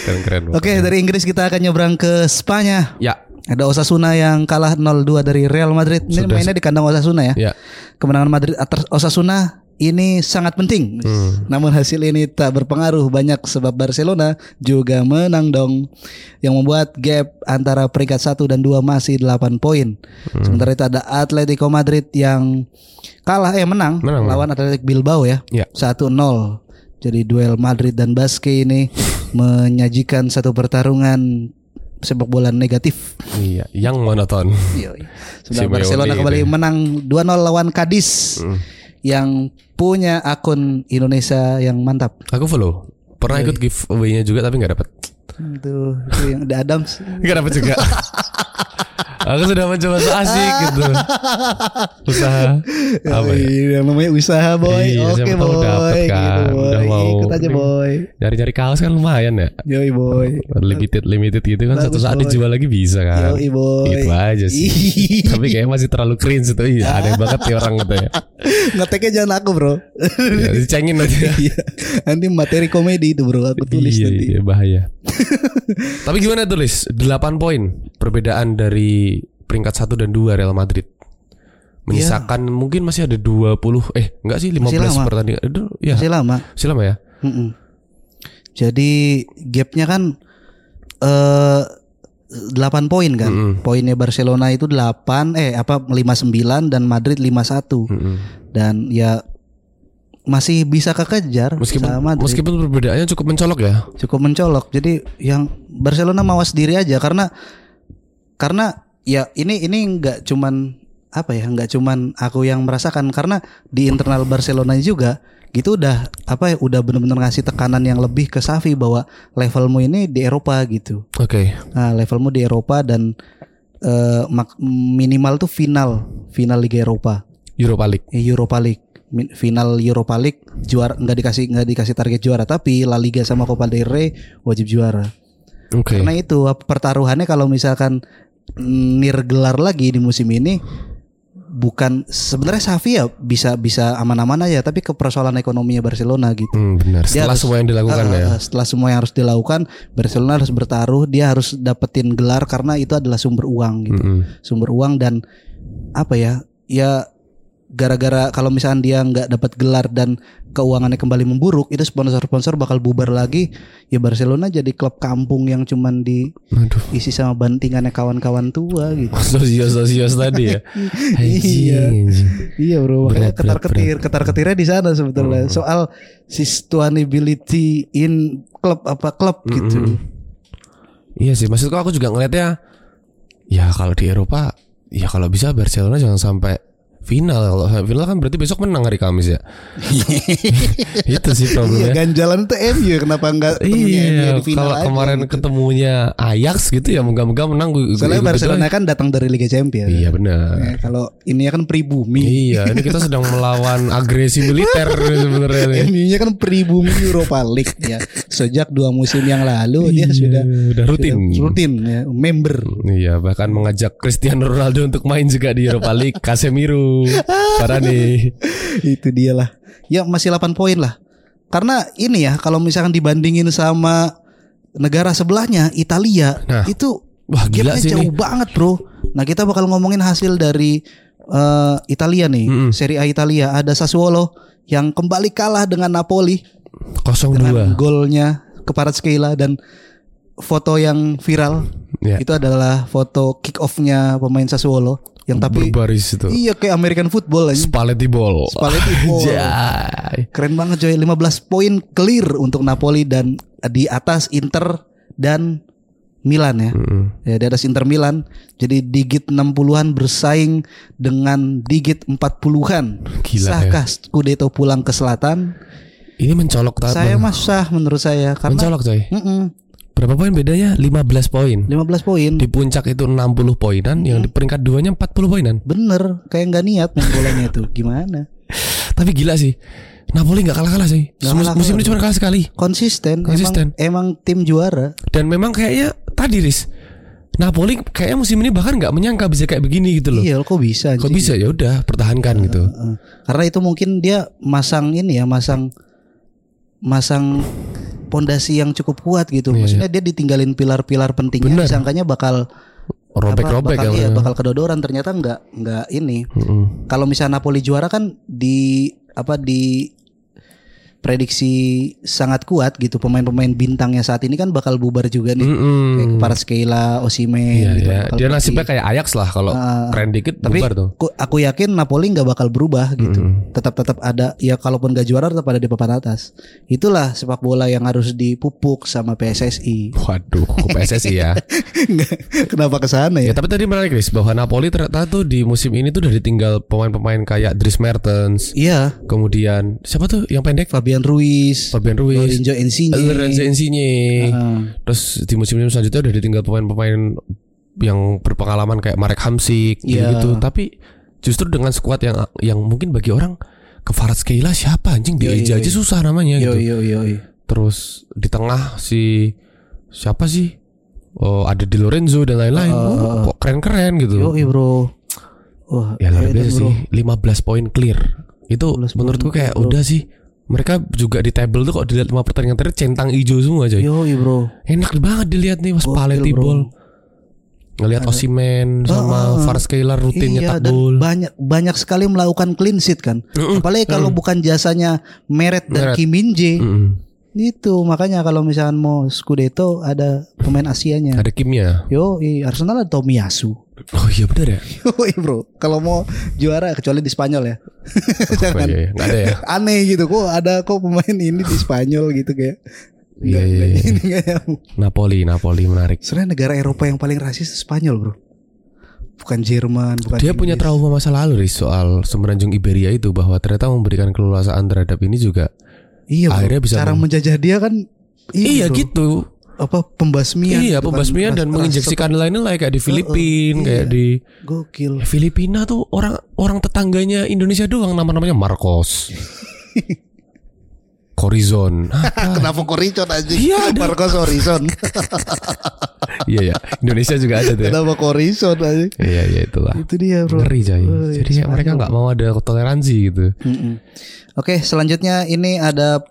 Keren-keren. Oke dari Inggris kita akan nyebrang ke Spanyol. Ya. Ada Osasuna yang kalah 0-2 dari Real Madrid. Ini Sudah- mainnya di kandang Osasuna ya. Ya. Kemenangan Madrid atas Osasuna ini sangat penting. Hmm. Namun hasil ini tak berpengaruh banyak sebab Barcelona juga menang dong. Yang membuat gap antara peringkat 1 dan 2 masih 8 poin. Hmm. Sementara itu ada Atletico Madrid yang kalah eh menang, Menang, lawan Athletic Bilbao ya. Ya. 1-0. Jadi duel Madrid dan Basque ini (laughs) menyajikan satu pertarungan sepak bola negatif. Iya, yang monoton. Yoi. (laughs) Sudah Simeone Barcelona kembali ini. menang 2-0 lawan Cadiz Hmm. yang punya akun Indonesia yang mantap. Aku follow. Pernah ikut giveaway-nya juga tapi nggak dapat. Itu, itu yang The Adams. (laughs) Nggak dapat juga. (laughs) Aku sudah mencoba so asik gitu. Usaha apa ya? Yoi, yang namanya usaha boy. Iya, Oke boy. dapet kan. Gitu, boy. Udah mau Ikut aja boy. Nyari-nyari kaos kan lumayan ya. Yoi boy. Limited limited gitu kan satu saat boy. dijual lagi bisa kan. Yoi boy. Itu aja sih. (laughs) Tapi kayaknya masih terlalu cringe itu. Iya, aneh banget ya orang gitu ya. Ngeteknya jangan aku bro. ya dicengin aja. (laughs) Iya. nanti materi komedi itu bro. Aku tulis iya, nanti. iya, bahaya. (laughs) Tapi gimana tulis? 8 poin perbedaan dari peringkat 1 dan 2 Real Madrid. Menyisakan mungkin masih ada 20 eh enggak sih 15 Masih lama. pertandingan. Aduh, ya. Masih lama. Masih lama ya? Mm-mm. Jadi gapnya kan eh 8 poin kan. Mm-mm. Poinnya Barcelona itu 8 eh apa 59 dan Madrid 51. Mm-mm. Dan ya masih bisa kekejar Meskipun sama Madrid. meskipun perbedaannya cukup mencolok ya. cukup mencolok. Jadi yang Barcelona mawas diri aja karena karena ya ini ini nggak cuman apa ya nggak cuman aku yang merasakan karena di internal Barcelona juga gitu udah apa ya udah benar-benar ngasih tekanan yang lebih ke Safi bahwa levelmu ini di Eropa gitu. Oke. Nah, levelmu di Eropa dan mak- minimal tuh final final Liga Eropa, Europa League. eh, Europa League. Final Europa League juara nggak dikasih nggak dikasih target juara tapi La Liga sama Copa del Rey wajib juara. Oke. Karena itu pertaruhannya kalau misalkan mm, nir gelar lagi di musim ini bukan sebenarnya Xavi ya bisa bisa aman-aman aja tapi ke persoalan ekonominya Barcelona gitu. Hmm, benar. Dia Setelah harus- semua yang dilakukan Ah, ya. ah, Setelah semua yang harus dilakukan, Barcelona harus bertaruh, dia harus dapetin gelar karena itu adalah sumber uang gitu. Mm-mm. Sumber uang dan apa ya? Ya gara-gara kalau misalnya dia nggak dapat gelar dan keuangannya kembali memburuk, itu sponsor-sponsor bakal bubar lagi. Ya Barcelona jadi klub kampung yang cuman diisi Aduh. sama bantingannya kawan-kawan tua gitu. (laughs) Sosios sosios tadi ya. (laughs) Iya. Iya bro, makanya Berat, ketar berat, ketir, ketar ketirnya di sana sebetulnya. Soal sustainability in klub apa klub gitu. Iya sih, maksudku aku juga ngeliatnya ya kalau di Eropa ya kalau bisa Barcelona jangan sampai final. Final kan berarti besok menang hari Kamis ya. (laughs) Itu sih Iya, problemnya. ganjalan tuh MU kenapa enggak MU Iya, di final kalau kemarin gitu. ketemunya Ajax gitu ya moga-moga menang. Soalnya Barcelona kan datang dari Liga Champions. Iya benar. Ya, kalau ini kan pribumi. Iya, ini kita sedang (laughs) melawan agresi militer sebenarnya nih. MU-nya kan pribumi Europa League ya. Sejak dua musim yang lalu dia Iya, sudah udah rutin. sudah rutin ya, member. Iya, bahkan mengajak Cristiano Ronaldo untuk main juga di Europa League, (laughs) Casemiro, Varane. (laughs) Itu dialah. Ya masih 8 poin lah. Karena ini ya kalau misalkan dibandingin sama negara sebelahnya Italia Nah, itu Wah, gila sih jauh ini. banget bro. Nah kita bakal ngomongin hasil dari eh, Italia nih, Mm-mm. Serie A Italia. Ada Sassuolo yang kembali kalah dengan Napoli dengan 02. golnya Kvaratskhelia dan foto yang viral Ya. itu adalah foto kick off-nya pemain Sassuolo yang tapi berbaris itu. iya kayak American football aja. Spalletti ball. Spalletti ball. Jai. Keren banget coy 15 poin clear untuk Napoli dan di atas Inter dan Milan ya. Mm-mm. Ya di atas Inter Milan. Jadi digit 60-an bersaing dengan digit 40-an. Gila ya. Sahkah Scudetto pulang ke selatan? Ini mencolok tak Saya mah sah menurut saya karena mencolok coy. Mm-mm, Berapa poin bedanya? 15 poin. 15 poin. Di puncak itu 60 poinan, yang di peringkat duanya 40 poinan. Bener, kayak nggak niat main bolanya itu. Gimana? (laughs) Tapi gila sih. Napoli nggak kalah-kalah sih. Nggak Mus- kalah-kalah. musim ini cuma kalah sekali. Konsisten, Konsisten. Emang, emang tim juara. Dan memang kayaknya tadi Riz Napoli kayaknya musim ini bahkan nggak menyangka bisa kayak begini gitu loh. Iya, kok bisa? Kok bisa ya udah pertahankan gitu. Heeh. Karena itu mungkin dia masang ini ya, masang masang pondasi yang cukup kuat gitu. Iya, Maksudnya dia ditinggalin pilar-pilar pentingnya, Bener. disangkanya bakal Robek-robek bakal, ya. iya, mereka. bakal kedodoran ternyata nggak nggak ini. Mm-mm. Kalau misalnya Napoli juara kan di apa di prediksi sangat kuat gitu pemain-pemain bintangnya saat ini kan bakal bubar juga nih. Mm-mm. Kayak Kvaratskhelia, Osimhen Hmm. Iya, gitu. iya. Dia nasibnya kayak Ajax lah kalau Ah, keren dikit Tapi bubar tuh. aku, aku yakin Napoli nggak bakal berubah gitu. Mm-mm. Tetap tetap ada ya kalaupun gak juara tetap ada di papan atas. Itulah sepak bola yang harus dipupuk sama PSSI. Waduh, PSSI ya. (laughs) Kenapa ke sana ya ya? tapi tadi menarik Riz bahwa Napoli ternyata tuh di musim ini tuh udah ditinggal pemain-pemain kayak Dries Mertens, Iya, kemudian siapa tuh yang pendek? Fabian Ruiz, Fabian Ruiz, Lorenzo Insigne. Lorenzo Insigne. Ah, Terus di musim ini selanjutnya udah ditinggal pemain-pemain yang berpengalaman kayak Marek Hamsik Iya. gitu. Tapi justru dengan skuad yang yang mungkin bagi orang Kvaratskhelia siapa anjing Iya, dia iya, aja iya. susah namanya yo gitu. yo yo. yo. Terus di tengah si siapa sih? Oh, ada Di Lorenzo dan lain-lain. Ah, Oh, kok keren-keren gitu. Yo, bro. Wah, ya luar biasa sih. 15 poin clear. Itu 15 menurutku kayak bro. udah sih. Mereka juga di table tuh kok dilihat lima pertandingan terakhir centang hijau semua coy. Yo, bro. Enak banget dilihat nih Mas Paletti ball. Ngelihat Osimen sama ah. Varskeila rutin iya, nyetak gol. banyak banyak sekali melakukan clean sheet kan. Mm-mm. Apalagi kalau bukan jasanya Meret dan Meret. Kim Min Jae. Mm-mm. Itu makanya kalau misalkan mau Scudetto ada pemain Asianya. Ada Kimnya. Yo, i, Arsenal ada Tomiyasu. Oh iya benar ya. (laughs) Yoi bro, kalau mau juara kecuali di Spanyol ya. Oh, Jangan iya, iya. Nggak ada ya. (laughs) aneh gitu kok ada kok pemain ini di Spanyol gitu kayak. Iya, iya, iya. Napoli, Napoli menarik. Sebenarnya negara Eropa yang paling rasis Spanyol bro. Bukan Jerman, bukan. Dia punya Inggris. trauma masa lalu Riz, soal semenanjung Iberia itu bahwa ternyata memberikan keleluasaan terhadap ini juga Iya bro. akhirnya bisa Cara menjajah dia kan. Iya bro. gitu. Apa pembasmian Iya, pembasmian dan menginjeksikan nilai-nilai kayak di Filipina, iya. kayak di gokil Ya, Filipina tuh orang orang tetangganya Indonesia doang nama-namanya Marcos. (laughs) Corizon. Ah, (laughs) kenapa Corison aja Iya. Marcos Horizon (laughs) iya ya, Indonesia juga ada tuh. Ya. kenapa Corison aja Iya iya itulah. itu dia bro Ngeri coy. Oh, Jadi ya, mereka nggak mau ada toleransi gitu. Mm-mm. Oke, selanjutnya ini ada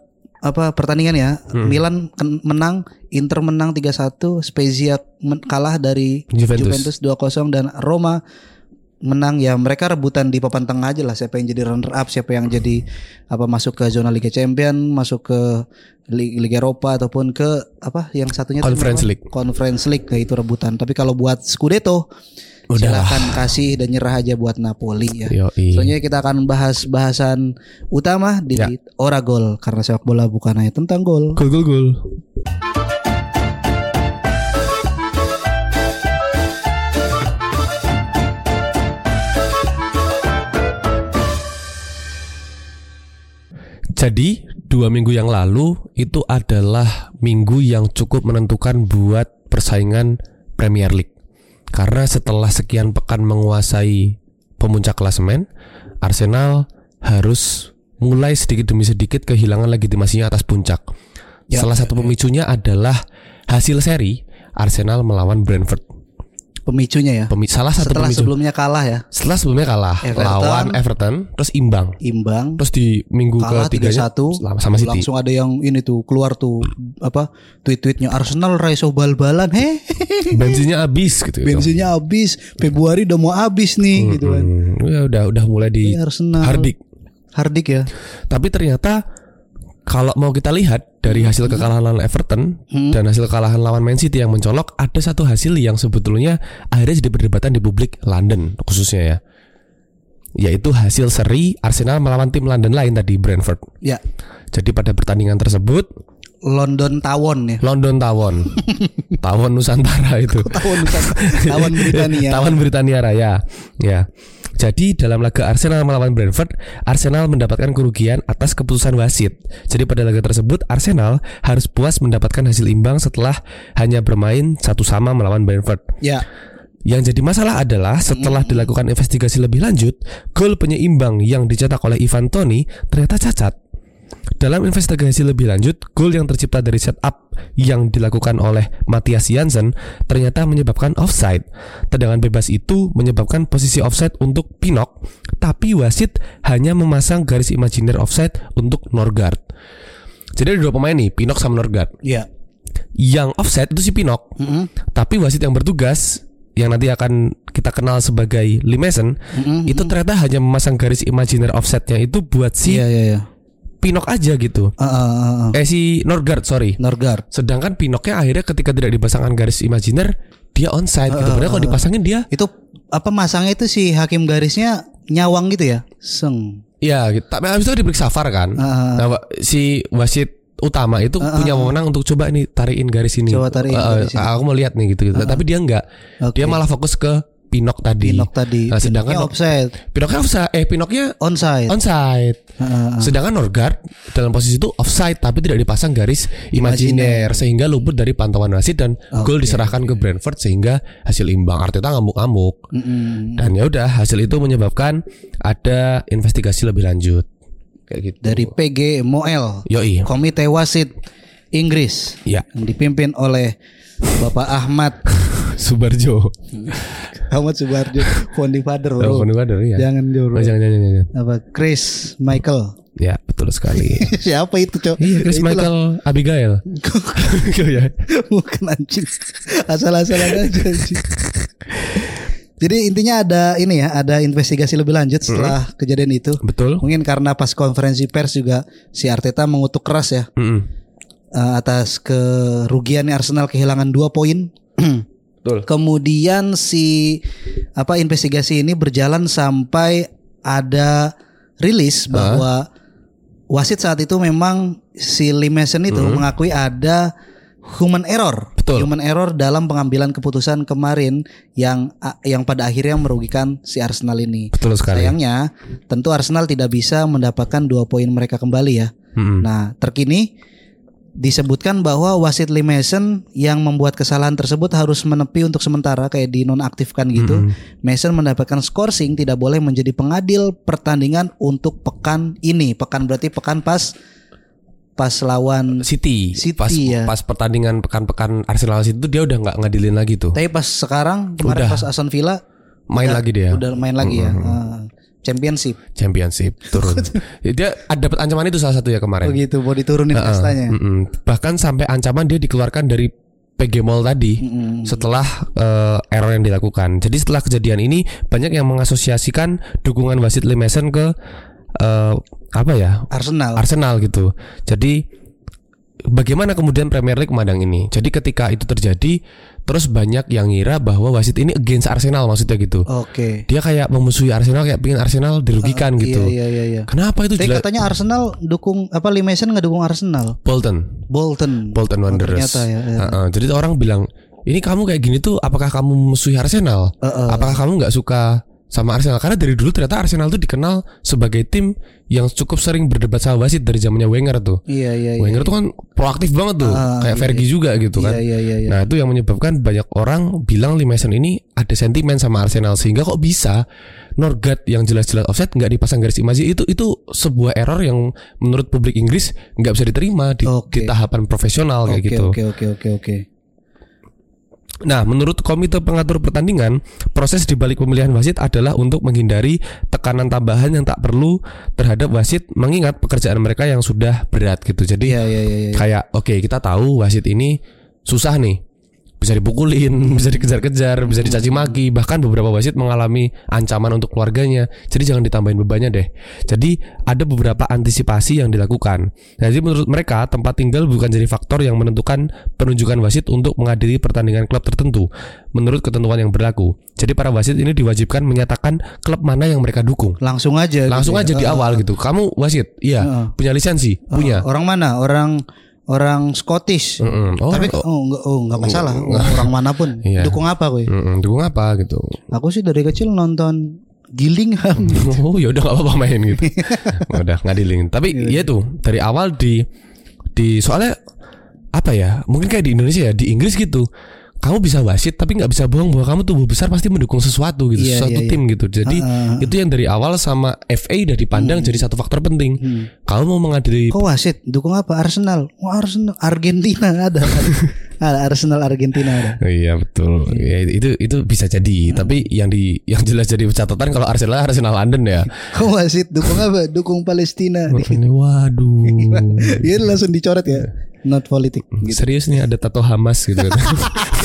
apa pertandingan ya. Hmm. Milan menang, Inter menang 3-1, Spezia men- kalah dari Juventus. Juventus 2-0 dan Roma menang ya mereka rebutan di papan tengah aja lah siapa yang jadi runner up siapa yang jadi apa masuk ke zona Liga Champion masuk ke Li- Liga Eropa ataupun ke apa yang satunya Conference? League. Conference League itu rebutan tapi kalau buat Scudetto Silakan kasih dan nyerah aja buat Napoli ya Yoi. Selanjutnya kita akan bahas bahasan utama di Ya. Ora Gol karena sepak bola bukan hanya tentang gol. Gol gol gol. Jadi dua minggu yang lalu itu adalah minggu yang cukup menentukan buat persaingan Premier League. Karena setelah sekian pekan menguasai pemuncak klasemen, Arsenal harus mulai sedikit demi sedikit kehilangan legitimasinya atas puncak. Ya, Salah satu pemicunya adalah hasil seri Arsenal melawan Brentford. Pemicunya ya. Pemi- salah satu Setelah pemicu. sebelumnya kalah ya, Setelah sebelumnya kalah Everton. lawan Everton, terus imbang. imbang. Terus di minggu Kalah ketiganya 3-1 sama, City. Langsung ada yang ini tuh keluar tuh apa tweet-tweetnya Arsenal raiso bal-balan. Heh, (laughs) Bensinnya habis gitu. bensinnya habis. Februari udah mau habis nih gitu kan. Hmm, ya udah udah mulai di Arsenal. hardik. Hardik ya. Tapi ternyata kalau mau kita lihat dari hasil kekalahan lawan Everton Hmm. dan hasil kekalahan lawan Man City yang mencolok, ada satu hasil yang sebetulnya akhirnya jadi perdebatan di publik London khususnya ya. Yaitu hasil seri Arsenal melawan tim London lain tadi Brentford. Ya, Jadi pada pertandingan tersebut London Tawon ya. London Tawon, (laughs) Tawon Nusantara itu. Tawon Tawon Britania. (laughs) Tawon Britania Raya. Ya. Jadi dalam laga Arsenal melawan Brentford, Arsenal mendapatkan kerugian atas keputusan wasit. Jadi pada laga tersebut Arsenal harus puas mendapatkan hasil imbang setelah hanya bermain satu sama melawan Brentford. Ya. Yang jadi masalah adalah setelah dilakukan investigasi lebih lanjut, gol penyeimbang yang dicetak oleh Ivan Toni ternyata cacat. Dalam investigasi lebih lanjut, gol yang tercipta dari setup yang dilakukan oleh Matthias Jansen ternyata menyebabkan offside. Tendangan bebas itu menyebabkan posisi offside untuk Pinok, tapi wasit hanya memasang garis imajiner offside untuk Norgard. Jadi ada dua pemain nih, Pinok sama Norgard. Ya. Yang offside itu si Pinok, Mm-mm. tapi wasit yang bertugas yang nanti akan kita kenal sebagai Lee Mason Mm-mm. itu ternyata hanya memasang garis imajiner offsetnya itu buat si Iya iya iya. Pinok aja gitu. Ah, ah, ah, ah. Eh si Norgard sorry. Norgard. Sedangkan Pinoknya akhirnya ketika tidak dipasangkan garis imajiner dia onside gitu. Padahal kalau dipasangin dia Itu apa masangnya itu si hakim garisnya nyawang gitu ya? Seng. ya gitu. Tapi habis itu diperiksa VAR kan. Ah, Nah, si wasit utama itu punya wewenang untuk coba ini tarikin garis ini. Coba tarikin eh, garis ini. aku mau lihat nih gitu. gitu. Tapi dia enggak. Oke. Dia malah fokus ke Pinok tadi. Pinok tadi. Nah, sedangkan Pinoknya offside, Pinoknya offside. Eh Pinoknya onside. onside. Ah, ah. Sedangkan Norgard dalam posisi itu offside tapi tidak dipasang garis imajiner sehingga luput dari pantauan wasit dan gol diserahkan ke Brentford sehingga hasil imbang. Arteta ngamuk-ngamuk. Mm-mm. Dan ya udah hasil itu menyebabkan ada investigasi lebih lanjut. Kayak gitu. Dari PG Moel, Yoi. Komite Wasit Inggris Ya, yang dipimpin oleh Bapak Ahmad (laughs) Subarjo. Ahmad Subarjo, founding father bro. Oh, Kader, ya. Jangan Oh, bro. jangan, jangan, jangan. Apa Chris Michael? Ya, betul sekali. (laughs) Siapa itu cok? iya, Chris Itulah. Michael Abigail. (laughs) Iya, ya. Bukan anjing. Asal-asalan aja anjing. Jadi intinya ada ini ya, ada investigasi lebih lanjut setelah kejadian itu. Betul. Mungkin karena pas konferensi pers juga si Arteta mengutuk keras ya Mm-mm. eh, atas kerugiannya Arsenal kehilangan dua poin. (clears throat) Betul. Kemudian si apa investigasi ini berjalan sampai ada rilis bahwa wasit saat itu memang si Lee Mason itu mengakui ada human error, Betul. human error dalam pengambilan keputusan kemarin yang yang pada akhirnya merugikan si Arsenal ini. Betul sekali. Sayangnya, tentu Arsenal tidak bisa mendapatkan dua poin mereka kembali ya. Mm-mm. Nah, terkini disebutkan bahwa wasit Lee Mason yang membuat kesalahan tersebut harus menepi untuk sementara kayak dinonaktifkan gitu. Mason mendapatkan scoring tidak boleh menjadi pengadil pertandingan untuk pekan ini. Pekan berarti pekan pas pas lawan City, City, pas ya. pas pertandingan pekan-pekan Arsenal itu dia udah nggak ngadilin lagi tuh. tapi pas sekarang kemarin Udah. pas Aston Villa Main lagi dia. udah main lagi ya. Ah, championship. Championship turun. (laughs) dia ada dapat ancaman itu salah satu ya kemarin. Begitu mau diturunin Heeh, kastanya. mm-mm. Bahkan sampai ancaman dia dikeluarkan dari PG Mall tadi setelah eh, error yang dilakukan. Jadi setelah kejadian ini banyak yang mengasosiasikan dukungan wasit Lee Mason ke eh, apa ya Arsenal. Arsenal gitu. Jadi bagaimana kemudian Premier League memandang ini? Jadi ketika itu terjadi, terus banyak yang ngira bahwa wasit ini against Arsenal maksudnya gitu. Oke. Dia kayak memusuhi Arsenal, kayak pingin Arsenal dirugikan gitu. Iya iya iya. Kenapa itu Tapi katanya Arsenal dukung apa Lee Mason nggak dukung Arsenal. Bolton, Bolton. Bolton Oh, Wanderers. ternyata ya. ya. Heeh, jadi orang bilang, ini kamu kayak gini tuh, apakah kamu memusuhi Arsenal? Heeh. Apakah kamu nggak suka sama Arsenal? Karena dari dulu ternyata Arsenal tuh dikenal sebagai tim yang cukup sering berdebat sama wasit dari zamannya Wenger tuh. Iya iya iya. Wenger tuh kan proaktif banget tuh, Ah, kayak iya, Fergie juga gitu kan. Iya iya iya. iya. Nah itu yang menyebabkan banyak orang bilang Lee Mason ini ada sentimen sama Arsenal sehingga kok bisa Norgard yang jelas-jelas offset nggak dipasang garis imaji itu itu sebuah error yang menurut publik Inggris nggak bisa diterima di, Oke. di tahapan profesional kayak Oke gitu. oke oke oke oke. Nah, menurut komite pengatur pertandingan, proses di balik pemilihan wasit adalah untuk menghindari tekanan tambahan yang tak perlu terhadap wasit mengingat pekerjaan mereka yang sudah berat gitu. Jadi Iya iya iya. iya. kayak oke kita tahu wasit ini susah nih bisa dipukulin, (laughs) bisa dikejar-kejar, bisa dicaci maki, bahkan beberapa wasit mengalami ancaman untuk keluarganya. Jadi jangan ditambahin bebannya deh. Jadi ada beberapa antisipasi yang dilakukan. Nah, Jadi menurut mereka tempat tinggal bukan jadi faktor yang menentukan penunjukan wasit untuk menghadiri pertandingan klub tertentu menurut ketentuan yang berlaku. Jadi para wasit ini diwajibkan menyatakan klub mana yang mereka dukung. Langsung aja. Langsung gitu aja ya. di awal gitu. Kamu wasit, iya, Heeh. punya lisensi, punya. Orang mana? Orang orang Scottish. Mm-mm. Oh, Tapi oh enggak oh enggak masalah. Orang mana pun. (laughs) Iya. Dukung apa gue? Mm-mm, dukung apa gitu. Aku sih dari kecil nonton Gillingham. (laughs) Oh ya udah gak apa-apa main gitu. (laughs) udah ngadilin. Tapi ya tuh dari awal di di soalnya apa ya? Mungkin kayak di Indonesia ya, di Inggris gitu. Kamu bisa wasit tapi nggak bisa bohong bahwa kamu tubuh besar pasti mendukung sesuatu gitu, Iya, sesuatu iya, iya. tim gitu. Jadi ah, itu yang dari awal sama FA udah dipandang jadi satu faktor penting. Kamu mau mengadili Kok wasit dukung apa? Arsenal. Wah, Arsenal Argentina ada. (laughs) ada Arsenal Argentina ada. Oh, Iya betul. Ya, itu itu bisa jadi. Tapi yang di yang jelas jadi catatan kalau Arsenal Arsenal London ya. (laughs) Kok wasit dukung apa? Dukung Palestina. Waduh. Dia (laughs) langsung dicoret ya. Not politik. Gitu. Serius nih ada tato Hamas gitu.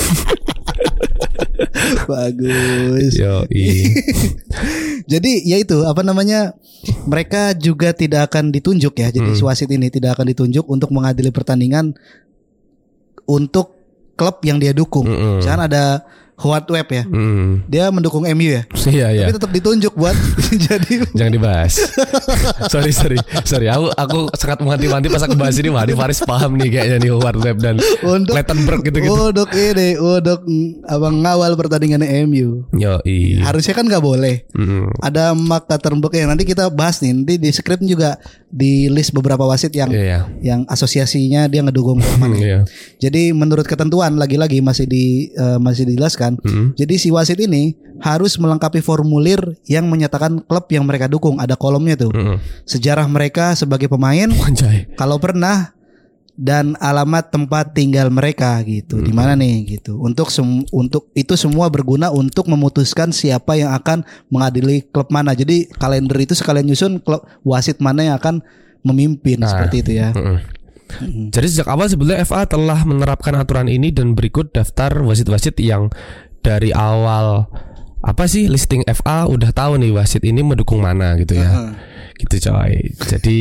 (laughs) Bagus. Yo, (laughs) Jadi ya itu apa namanya mereka juga tidak akan ditunjuk ya. Jadi Hmm. si wasit ini tidak akan ditunjuk untuk mengadili pertandingan untuk klub yang dia dukung. Mm-mm. Misalkan ada Howard Webb ya. Hmm. Dia mendukung MU ya. (laughs) Iya iya. Tapi tetap ditunjuk buat (laughs) jadi Jangan dibahas. (laughs) sorry sorry sorry. Aku aku sangat menghati-hati pas aku bahas ini. Wah, ini Faris paham nih kayaknya nih Howard Webb dan untuk Clattenburg gitu-gitu. untuk ini untuk mm, abang ngawal pertandingan MU. Yo i. Harusnya kan nggak boleh. Mm-mm. Ada Mark Clattenburg ya nanti kita bahas nih. Nanti di skrip juga di list beberapa wasit yang Iya iya. yang asosiasinya dia ngedukung klub mana. Iya. Jadi menurut ketentuan lagi-lagi masih di eh, masih dijelaskan. Mm-mm. Jadi si wasit ini harus melengkapi formulir yang menyatakan klub yang mereka dukung. Ada kolomnya tuh. Mm-mm. Sejarah mereka sebagai pemain, (laughs) kalau pernah dan alamat tempat tinggal mereka gitu. Di mana nih gitu. Untuk sem- untuk itu semua berguna untuk memutuskan siapa yang akan mengadili klub mana. Jadi kalender itu sekalian nyusun klub wasit mana yang akan memimpin Nah. seperti itu ya. Mm-mm. Jadi sejak awal sebenarnya FA telah menerapkan aturan ini dan berikut daftar wasit-wasit yang dari awal apa sih listing FA udah tahu nih wasit ini mendukung mana gitu ya. Heeh. Gitu coy. Jadi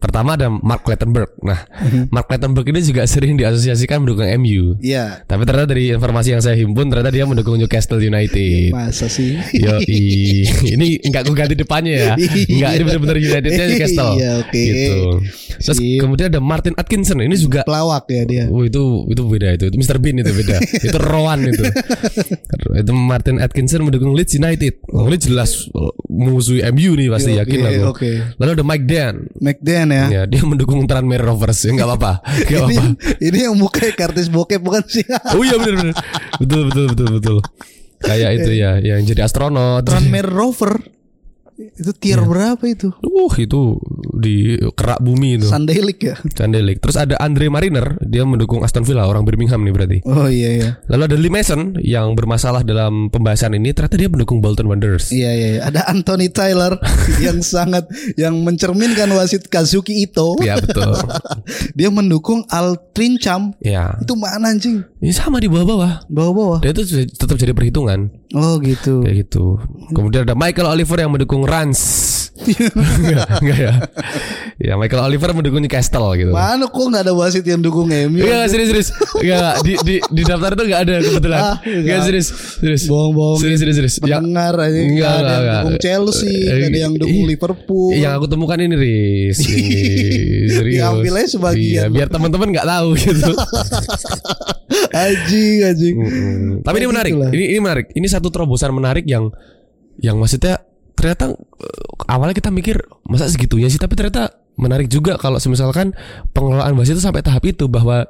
pertama ada Mark Clattenburg. Nah, Mhm. Mark Clattenburg ini juga sering diasosiasikan mendukung MU. Iya. Tapi ternyata dari informasi yang saya himpun ternyata dia mendukung Newcastle United. Masa sih? Yo (laughs) ini enggak gue ganti depannya ya. Enggak ini benar-benar Unitednya Newcastle. Iya, oke. Gitu. Terus kemudian ada Martin Atkinson ini juga Pelawak ya dia. Oh itu itu beda itu, itu Mr Bean itu beda, (laughs) itu Rowan itu. itu Martin Atkinson mendukung Leeds United. Oh, Leeds jelas uh, musuhi MU nih pasti Oke, yakin aku. oke. Lalu ada Mike Dan, McDan ya. Ya, dia mendukung Tranmere Rovers. Ya enggak apa-apa. (laughs) Enggak ini, apa-apa. ini yang mukanya kartis bokep bukan sih? (laughs) Oh iya benar benar. Betul betul betul betul. Kayak itu ya, yang jadi astronot. Tranmere Rover. Itu tier Iya. berapa itu? Uh, itu di kerak bumi itu. Sandelik ya? Candelik. Terus ada Andre Mariner, dia mendukung Aston Villa, orang Birmingham nih berarti. Oh iya iya. Lalu ada Lee Mason yang bermasalah dalam pembahasan ini, ternyata dia mendukung Bolton Wanderers. Iya iya, iya. ada Anthony Taylor (laughs) yang sangat yang mencerminkan wasit Kazuki Ito. Iya betul. (laughs) Dia mendukung Al Trincham. Ya, Itu mana anjing? ini sama di bawah-bawah. Bawah-bawah. Dia itu tetap jadi perhitungan Oh gitu. kayak gitu. Kemudian ada Michael Oliver yang mendukung Rans. (laughs) enggak, enggak ya. Ya Michael Oliver mendukung Newcastle gitu. Mana kok nggak ada wasit yang dukung MU? Iya serius serius. Enggak di, di di daftar itu enggak ada kebetulan. Ah, Enggak enggak. serius serius. Bohong-bohong. Serius serius serius. Yang Pendengar aja Enggak, nggak ada enggak, yang enggak. dukung Chelsea, Eh, nggak ada yang dukung Liverpool. yang aku temukan ini Riz ini (laughs) serius. Diambil aja sebagian. Iya, biar teman-teman nggak tahu gitu. (laughs) Anjing anjing. Mm-mm. Tapi ini menarik. Ini ini menarik. Ini satu terobosan menarik yang yang maksudnya ternyata eh, awalnya kita mikir masa segitunya sih, tapi ternyata menarik juga kalau misalkan pengelolaan wasit itu sampai tahap itu bahwa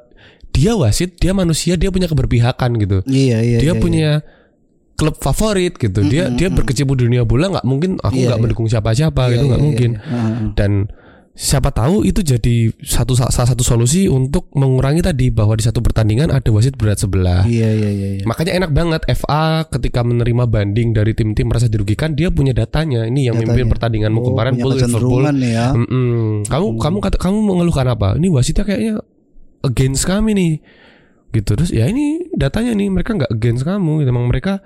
dia wasit, dia manusia, dia punya keberpihakan gitu. Iya iya. dia iya, punya klub favorit gitu. Dia dia berkecimpung di dunia bola nggak mungkin aku Iya, nggak iya. mendukung siapa-siapa Iya, gitu iya, nggak iya, mungkin. iya. Heeh. Dan siapa tahu itu jadi satu salah satu solusi untuk mengurangi tadi bahwa di satu pertandingan ada wasit berat sebelah. Iya iya iya. iya. Makanya enak banget FA ketika menerima banding dari tim-tim merasa dirugikan dia punya datanya. Ini yang Datanya. memimpin pertandinganmu Oh, kemarin Bull Liverpool. ya. Mm-mm. Kamu kamu kata kamu mengeluhkan apa? Ini wasitnya kayaknya against kami nih. Gitu terus ya ini datanya nih mereka nggak against kamu gitu. Emang mereka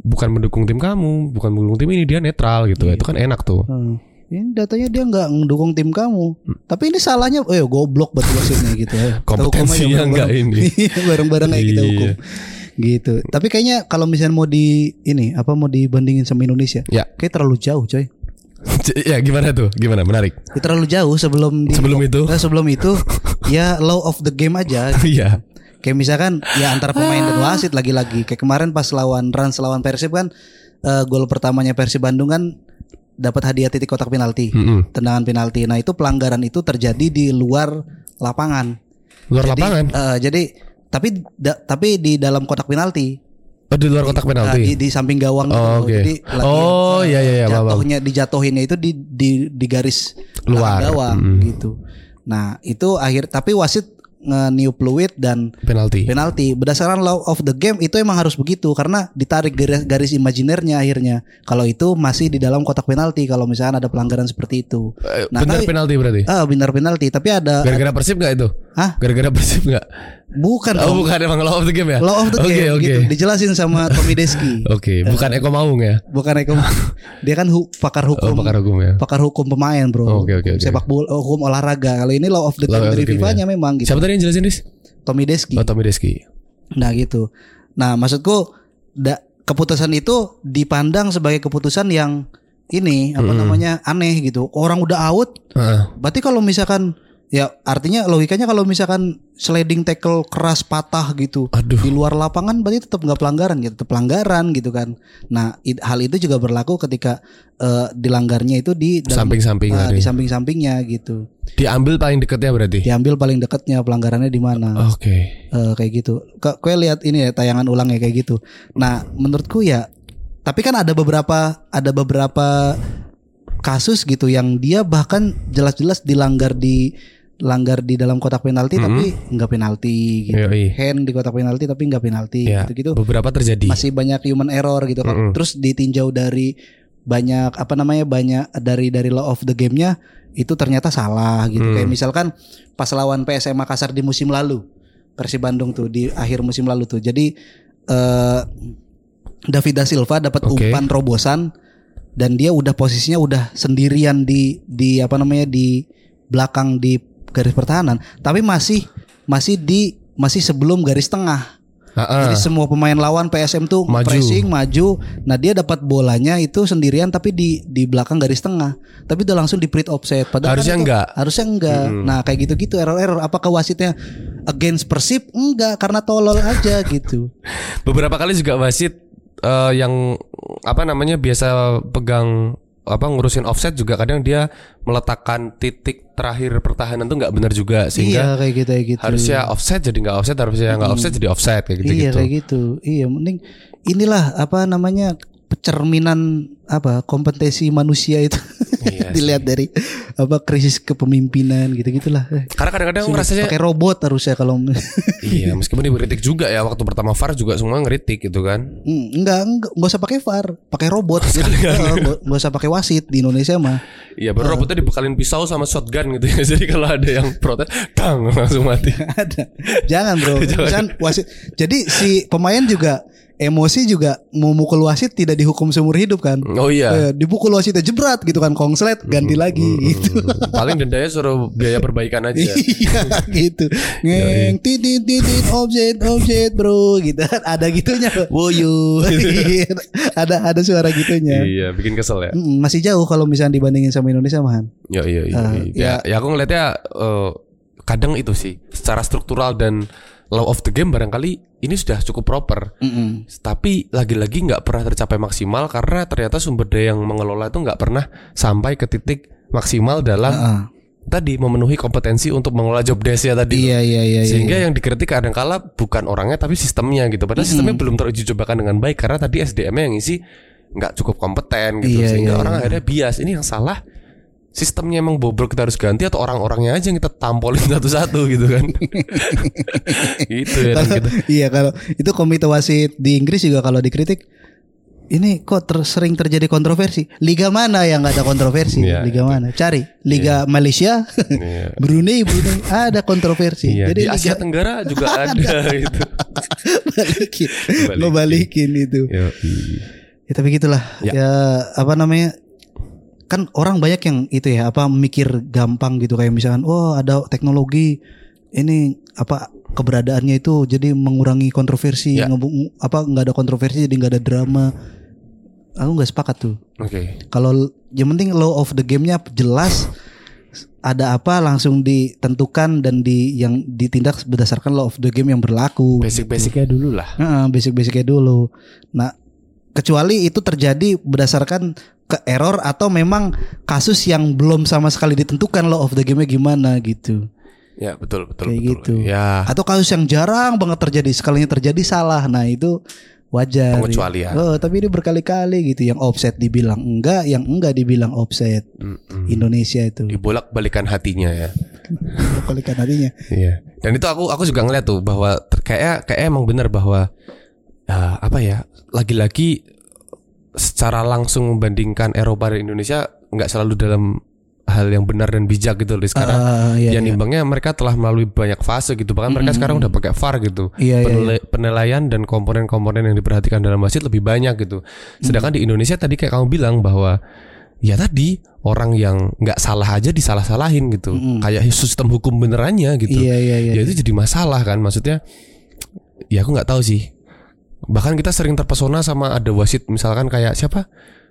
bukan mendukung tim kamu, bukan mendukung tim ini dia netral gitu. Iya. Itu kan enak tuh. Hmm. Ini datanya dia nggak mendukung tim kamu. Tapi ini salahnya, eh goblok buat wasitnya gitu. ya. Kompetensinya nggak ini. (laughs) Iya, Bareng-bareng kayak kita Iya. hukum. Gitu. Tapi kayaknya kalau misalnya mau di ini apa mau dibandingin sama Indonesia, Ya. kayak terlalu jauh, coy. (laughs) ya gimana tuh? Gimana? Menarik. Ya, terlalu jauh sebelum di, Sebelum itu? Eh, sebelum itu (laughs) ya law of the game aja. Iya. Kayak misalkan ya antara pemain dan wasit lagi-lagi. Kayak kemarin pas lawan Rans lawan Persib kan eh, gol pertamanya Persib Bandung kan dapat hadiah titik kotak penalti. Mm-mm. Tendangan penalti. Nah, itu pelanggaran itu terjadi di luar lapangan. Luar Jadi, lapangan. eh, jadi tapi da- tapi di dalam kotak penalti. Oh, di luar kotak penalti. di, di samping gawang gitu. Oh, oke. Jadi lagi, Oh, eh, iya, iya, iya, paham. Jatuhnya dijatuhinnya itu di di di garis Luar. gawang Mm. gitu. Nah, itu akhir tapi wasit nge-new fluid dan penalti. penalti berdasarkan law of the game itu emang harus begitu karena ditarik garis, garis imajinernya akhirnya kalau itu masih di dalam kotak penalti kalau misalnya ada pelanggaran seperti itu Eh, Nah, benar tapi- penalti berarti. ah benar penalti tapi ada Gara-gara Persib nggak itu? Hah? Gara-gara Persib nggak? Bukan Oh dong bukan emang law of the game ya? law of the Oke game oke. gitu dijelasin sama Tommy Deski (laughs) Oke, bukan Eko Maung ya? bukan Eko dia kan hu- pakar Oh, hukum pakar hukum ya. pakar hukum pemain bro Oke, oke, oke. sepak bola hukum olahraga kalau ini law of the Law game of dari the FIFA-nya ya. memang gitu Siapa tadi yang jelasin Dis? Tommy Deski Oh Tommy Deski. Nah gitu. Nah maksudku da, keputusan itu dipandang sebagai keputusan yang ini apa Mm-mm. namanya aneh gitu. Orang udah out, Heeh. berarti kalau misalkan ya artinya logikanya kalau misalkan sliding tackle keras patah gitu Aduh. di luar lapangan berarti tetap nggak pelanggaran gitu, tetap pelanggaran gitu kan. Nah it- hal itu juga berlaku ketika eh, dilanggarnya itu di dalam- Samping-samping eh, tadi. di samping-sampingnya gitu. Diambil paling deketnya berarti. Diambil paling dekatnya pelanggarannya di mana. Oke. Eh, kayak gitu. Kue lihat ini ya tayangan ulangnya kayak gitu. Nah, menurutku ya, tapi kan ada beberapa ada beberapa kasus gitu yang dia bahkan jelas-jelas dilanggar di langgar di dalam kotak penalti tapi nggak penalti gitu. Yoi. Hand di kotak penalti tapi nggak penalti Ya, gitu-gitu. beberapa terjadi. Masih banyak human error gitu kan. Mm-mm. Terus ditinjau dari banyak apa namanya banyak dari dari law of the game-nya itu ternyata salah gitu. Hmm. Kayak misalkan pas lawan PSM Makassar di musim lalu. Persib Bandung tuh di akhir musim lalu tuh. Jadi eh David da Silva dapat Oke. umpan robosan dan dia udah posisinya udah sendirian di di apa namanya di belakang di garis pertahanan, tapi masih masih di masih sebelum garis tengah. Heeh. Jadi semua pemain lawan PSM tuh Maju. pressing maju. Nah dia dapat bolanya itu sendirian tapi di di belakang garis tengah. Tapi udah langsung di print offset. Padahal Harusnya kan itu- enggak. Harusnya enggak. Nah kayak gitu-gitu error-error. Apakah wasitnya against Persib? Enggak karena tolol aja (laughs) gitu. Beberapa kali juga wasit eh, yang apa namanya biasa pegang apa ngurusin offset juga kadang dia meletakkan titik terakhir pertahanan tuh nggak benar juga iya sehingga kayak gitu kayak gitu. harusnya offset jadi nggak offset harusnya nggak offset jadi offset kayak gitu iya gitu kayak gitu. Iya mending inilah apa namanya cerminan apa kompetensi manusia itu Iya (laughs) dilihat dari apa krisis kepemimpinan gitu gitulah karena kadang-kadang rasanya pakai robot harusnya kalau (laughs) iya meskipun dikritik juga ya waktu pertama VAR juga semua ngeritik gitu kan Hmm, enggak, enggak, enggak usah pakai VAR, pakai robot. (laughs) Eh, enggak enggak usah pakai wasit di Indonesia mah. Iya baru robotnya dibekalin pisau sama shotgun gitu ya Jadi kalau ada yang protes Tang langsung mati Ada. Jangan, Bro. Jangan wasit. Jadi si pemain juga emosi juga mau mukul wasit tidak dihukum seumur hidup kan. Oh iya Eh, dipukul wasitnya jebrat gitu kan kongslet ganti lagi gitu. Paling dendanya suruh biaya perbaikan aja (laughs) Iya gitu. Ngeng titit titit offset offset bro gitu. (laughs) Ada gitunya. Woyo. (laughs) ada ada suara gitunya. Iya bikin kesel ya Mm, Masih jauh kalau misalnya dibandingin sama Indonesia mah. Ya iya iya, Ah, iya. Ya, ya aku ngeliatnya eh, kadang itu sih secara struktural dan law of the game barangkali ini sudah cukup proper. Mm-mm. Tapi lagi-lagi nggak pernah tercapai maksimal karena ternyata sumber daya yang mengelola itu nggak pernah sampai ke titik maksimal dalam Ah. tadi memenuhi kompetensi untuk mengelola job desk ya tadi. Iya iya iya. iya. Sehingga yang dikritik kadang-kala bukan orangnya tapi sistemnya gitu. Padahal sistemnya belum teruji cobakan dengan baik karena tadi SDM-nya yang isi nggak cukup kompeten gitu. Iya, Sehingga iya, orang iya. akhirnya bias. Ini yang salah sistemnya emang bobrok kita harus ganti atau orang-orangnya aja yang kita tampolin (laughs) satu-satu gitu kan. (laughs) gitu ya Kalau- gitu. iya kalau itu komite wasit di Inggris juga kalau dikritik ini kok ter- sering terjadi kontroversi. Liga mana yang nggak ada kontroversi? Iya, Liga mana? Cari. Liga Malaysia, Iya. (laughs) Brunei, Brunei ada kontroversi. Iya, Jadi di Asia Liga Tenggara juga ada gitu. balikin, Balikin. lo balikin itu. Yo, Ya tapi gitulah. Ya. Ya. apa namanya? Kan orang banyak yang itu ya apa mikir gampang gitu kayak misalkan oh ada teknologi ini apa keberadaannya itu jadi mengurangi kontroversi Ya. ngebu- apa nggak ada kontroversi jadi nggak ada drama. Aku nggak sepakat tuh. Oke. Kalau yang penting law of the game-nya jelas ada apa langsung ditentukan dan di yang ditindak berdasarkan law of the game yang berlaku. Basic-basicnya dulu lah. Heeh, basic-basicnya dulu. Nah, kecuali itu terjadi berdasarkan ke error atau memang kasus yang belum sama sekali ditentukan law of the game-nya gimana gitu. Ya, betul betul Kayak betul. gitu. Ya. Atau kasus yang jarang banget terjadi, sekalinya terjadi salah. Nah, itu wajar. Pengecualian. Oh, tapi ini berkali-kali gitu yang offset dibilang enggak, yang enggak dibilang offset. Mm-mm. Indonesia itu. Dibolak-balikan hatinya ya. Berkali-kali hatinya. Iya. Dan itu aku aku juga ngeliat tuh bahwa kayak kayak emang benar bahwa ya, apa ya lagi-lagi secara langsung membandingkan Eropa dan Indonesia nggak selalu dalam hal yang benar dan bijak gitu loh sekarang. Ah, iya, ya iya. mereka telah melalui banyak fase gitu. Bahkan mereka sekarang udah pakai VAR gitu. Iya, iya, Penilai- penilaian dan komponen-komponen yang diperhatikan dalam wasit lebih banyak gitu. Sedangkan di Indonesia tadi kayak kamu bilang bahwa ya tadi orang yang nggak salah aja disalah-salahin gitu. Kayak sistem hukum benerannya gitu. Iya, iya, iya. ya itu jadi masalah kan. Maksudnya ya aku nggak tahu sih bahkan kita sering terpesona sama ada wasit misalkan kayak siapa?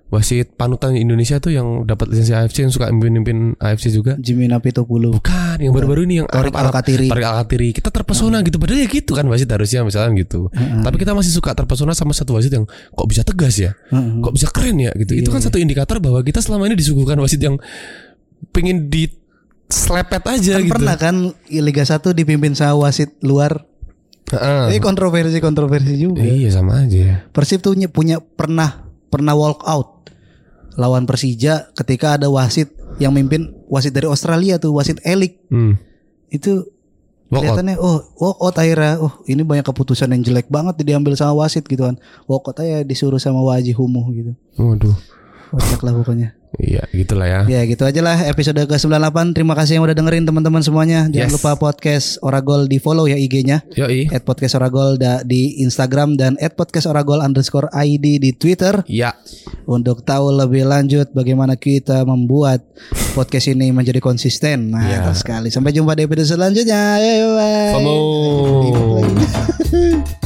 Wasit panutan Indonesia tuh yang dapat lisensi AFC yang suka mimpin-mimpin AFC juga. Jimmy Napitopulu. bukan yang baru-baru ini yang Torik Arab-Arab- Alkatiri. Torik Alkatiri kita terpesona gitu padahal ya gitu kan wasit harusnya misalkan gitu. Tapi kita masih suka terpesona sama satu wasit yang kok bisa tegas ya? Heeh. kok bisa keren ya gitu. Itu kan satu indikator bahwa kita selama ini disuguhkan wasit yang pengen di selepet aja Kan gitu. pernah kan Liga 1 dipimpin sama wasit luar. Heeh. Ini kontroversi-kontroversi juga. iya sama aja Persib tuh ny- punya pernah pernah walk out lawan Persija ketika ada wasit yang mimpin wasit dari Australia tuh wasit elik hmm. itu Walk out. kelihatannya oh walk out akhirnya oh ini banyak keputusan yang jelek banget diambil sama wasit gitu kan walk out aja disuruh sama Waji Humuh gitu waduh kocak lah pokoknya iya gitulah ya ya gitu aja lah episode ke-98 terima kasih yang udah dengerin teman-teman semuanya jangan Yes. lupa podcast Oragol di follow ya IG-nya yoi at podcast Oragol da- di Instagram dan at podcast Oragol underscore ID di Twitter ya untuk tahu lebih lanjut bagaimana kita membuat podcast ini menjadi konsisten. Nah, Ya. sekali. Sampai jumpa di episode selanjutnya. Ayo, bye. Lagi. (laughs)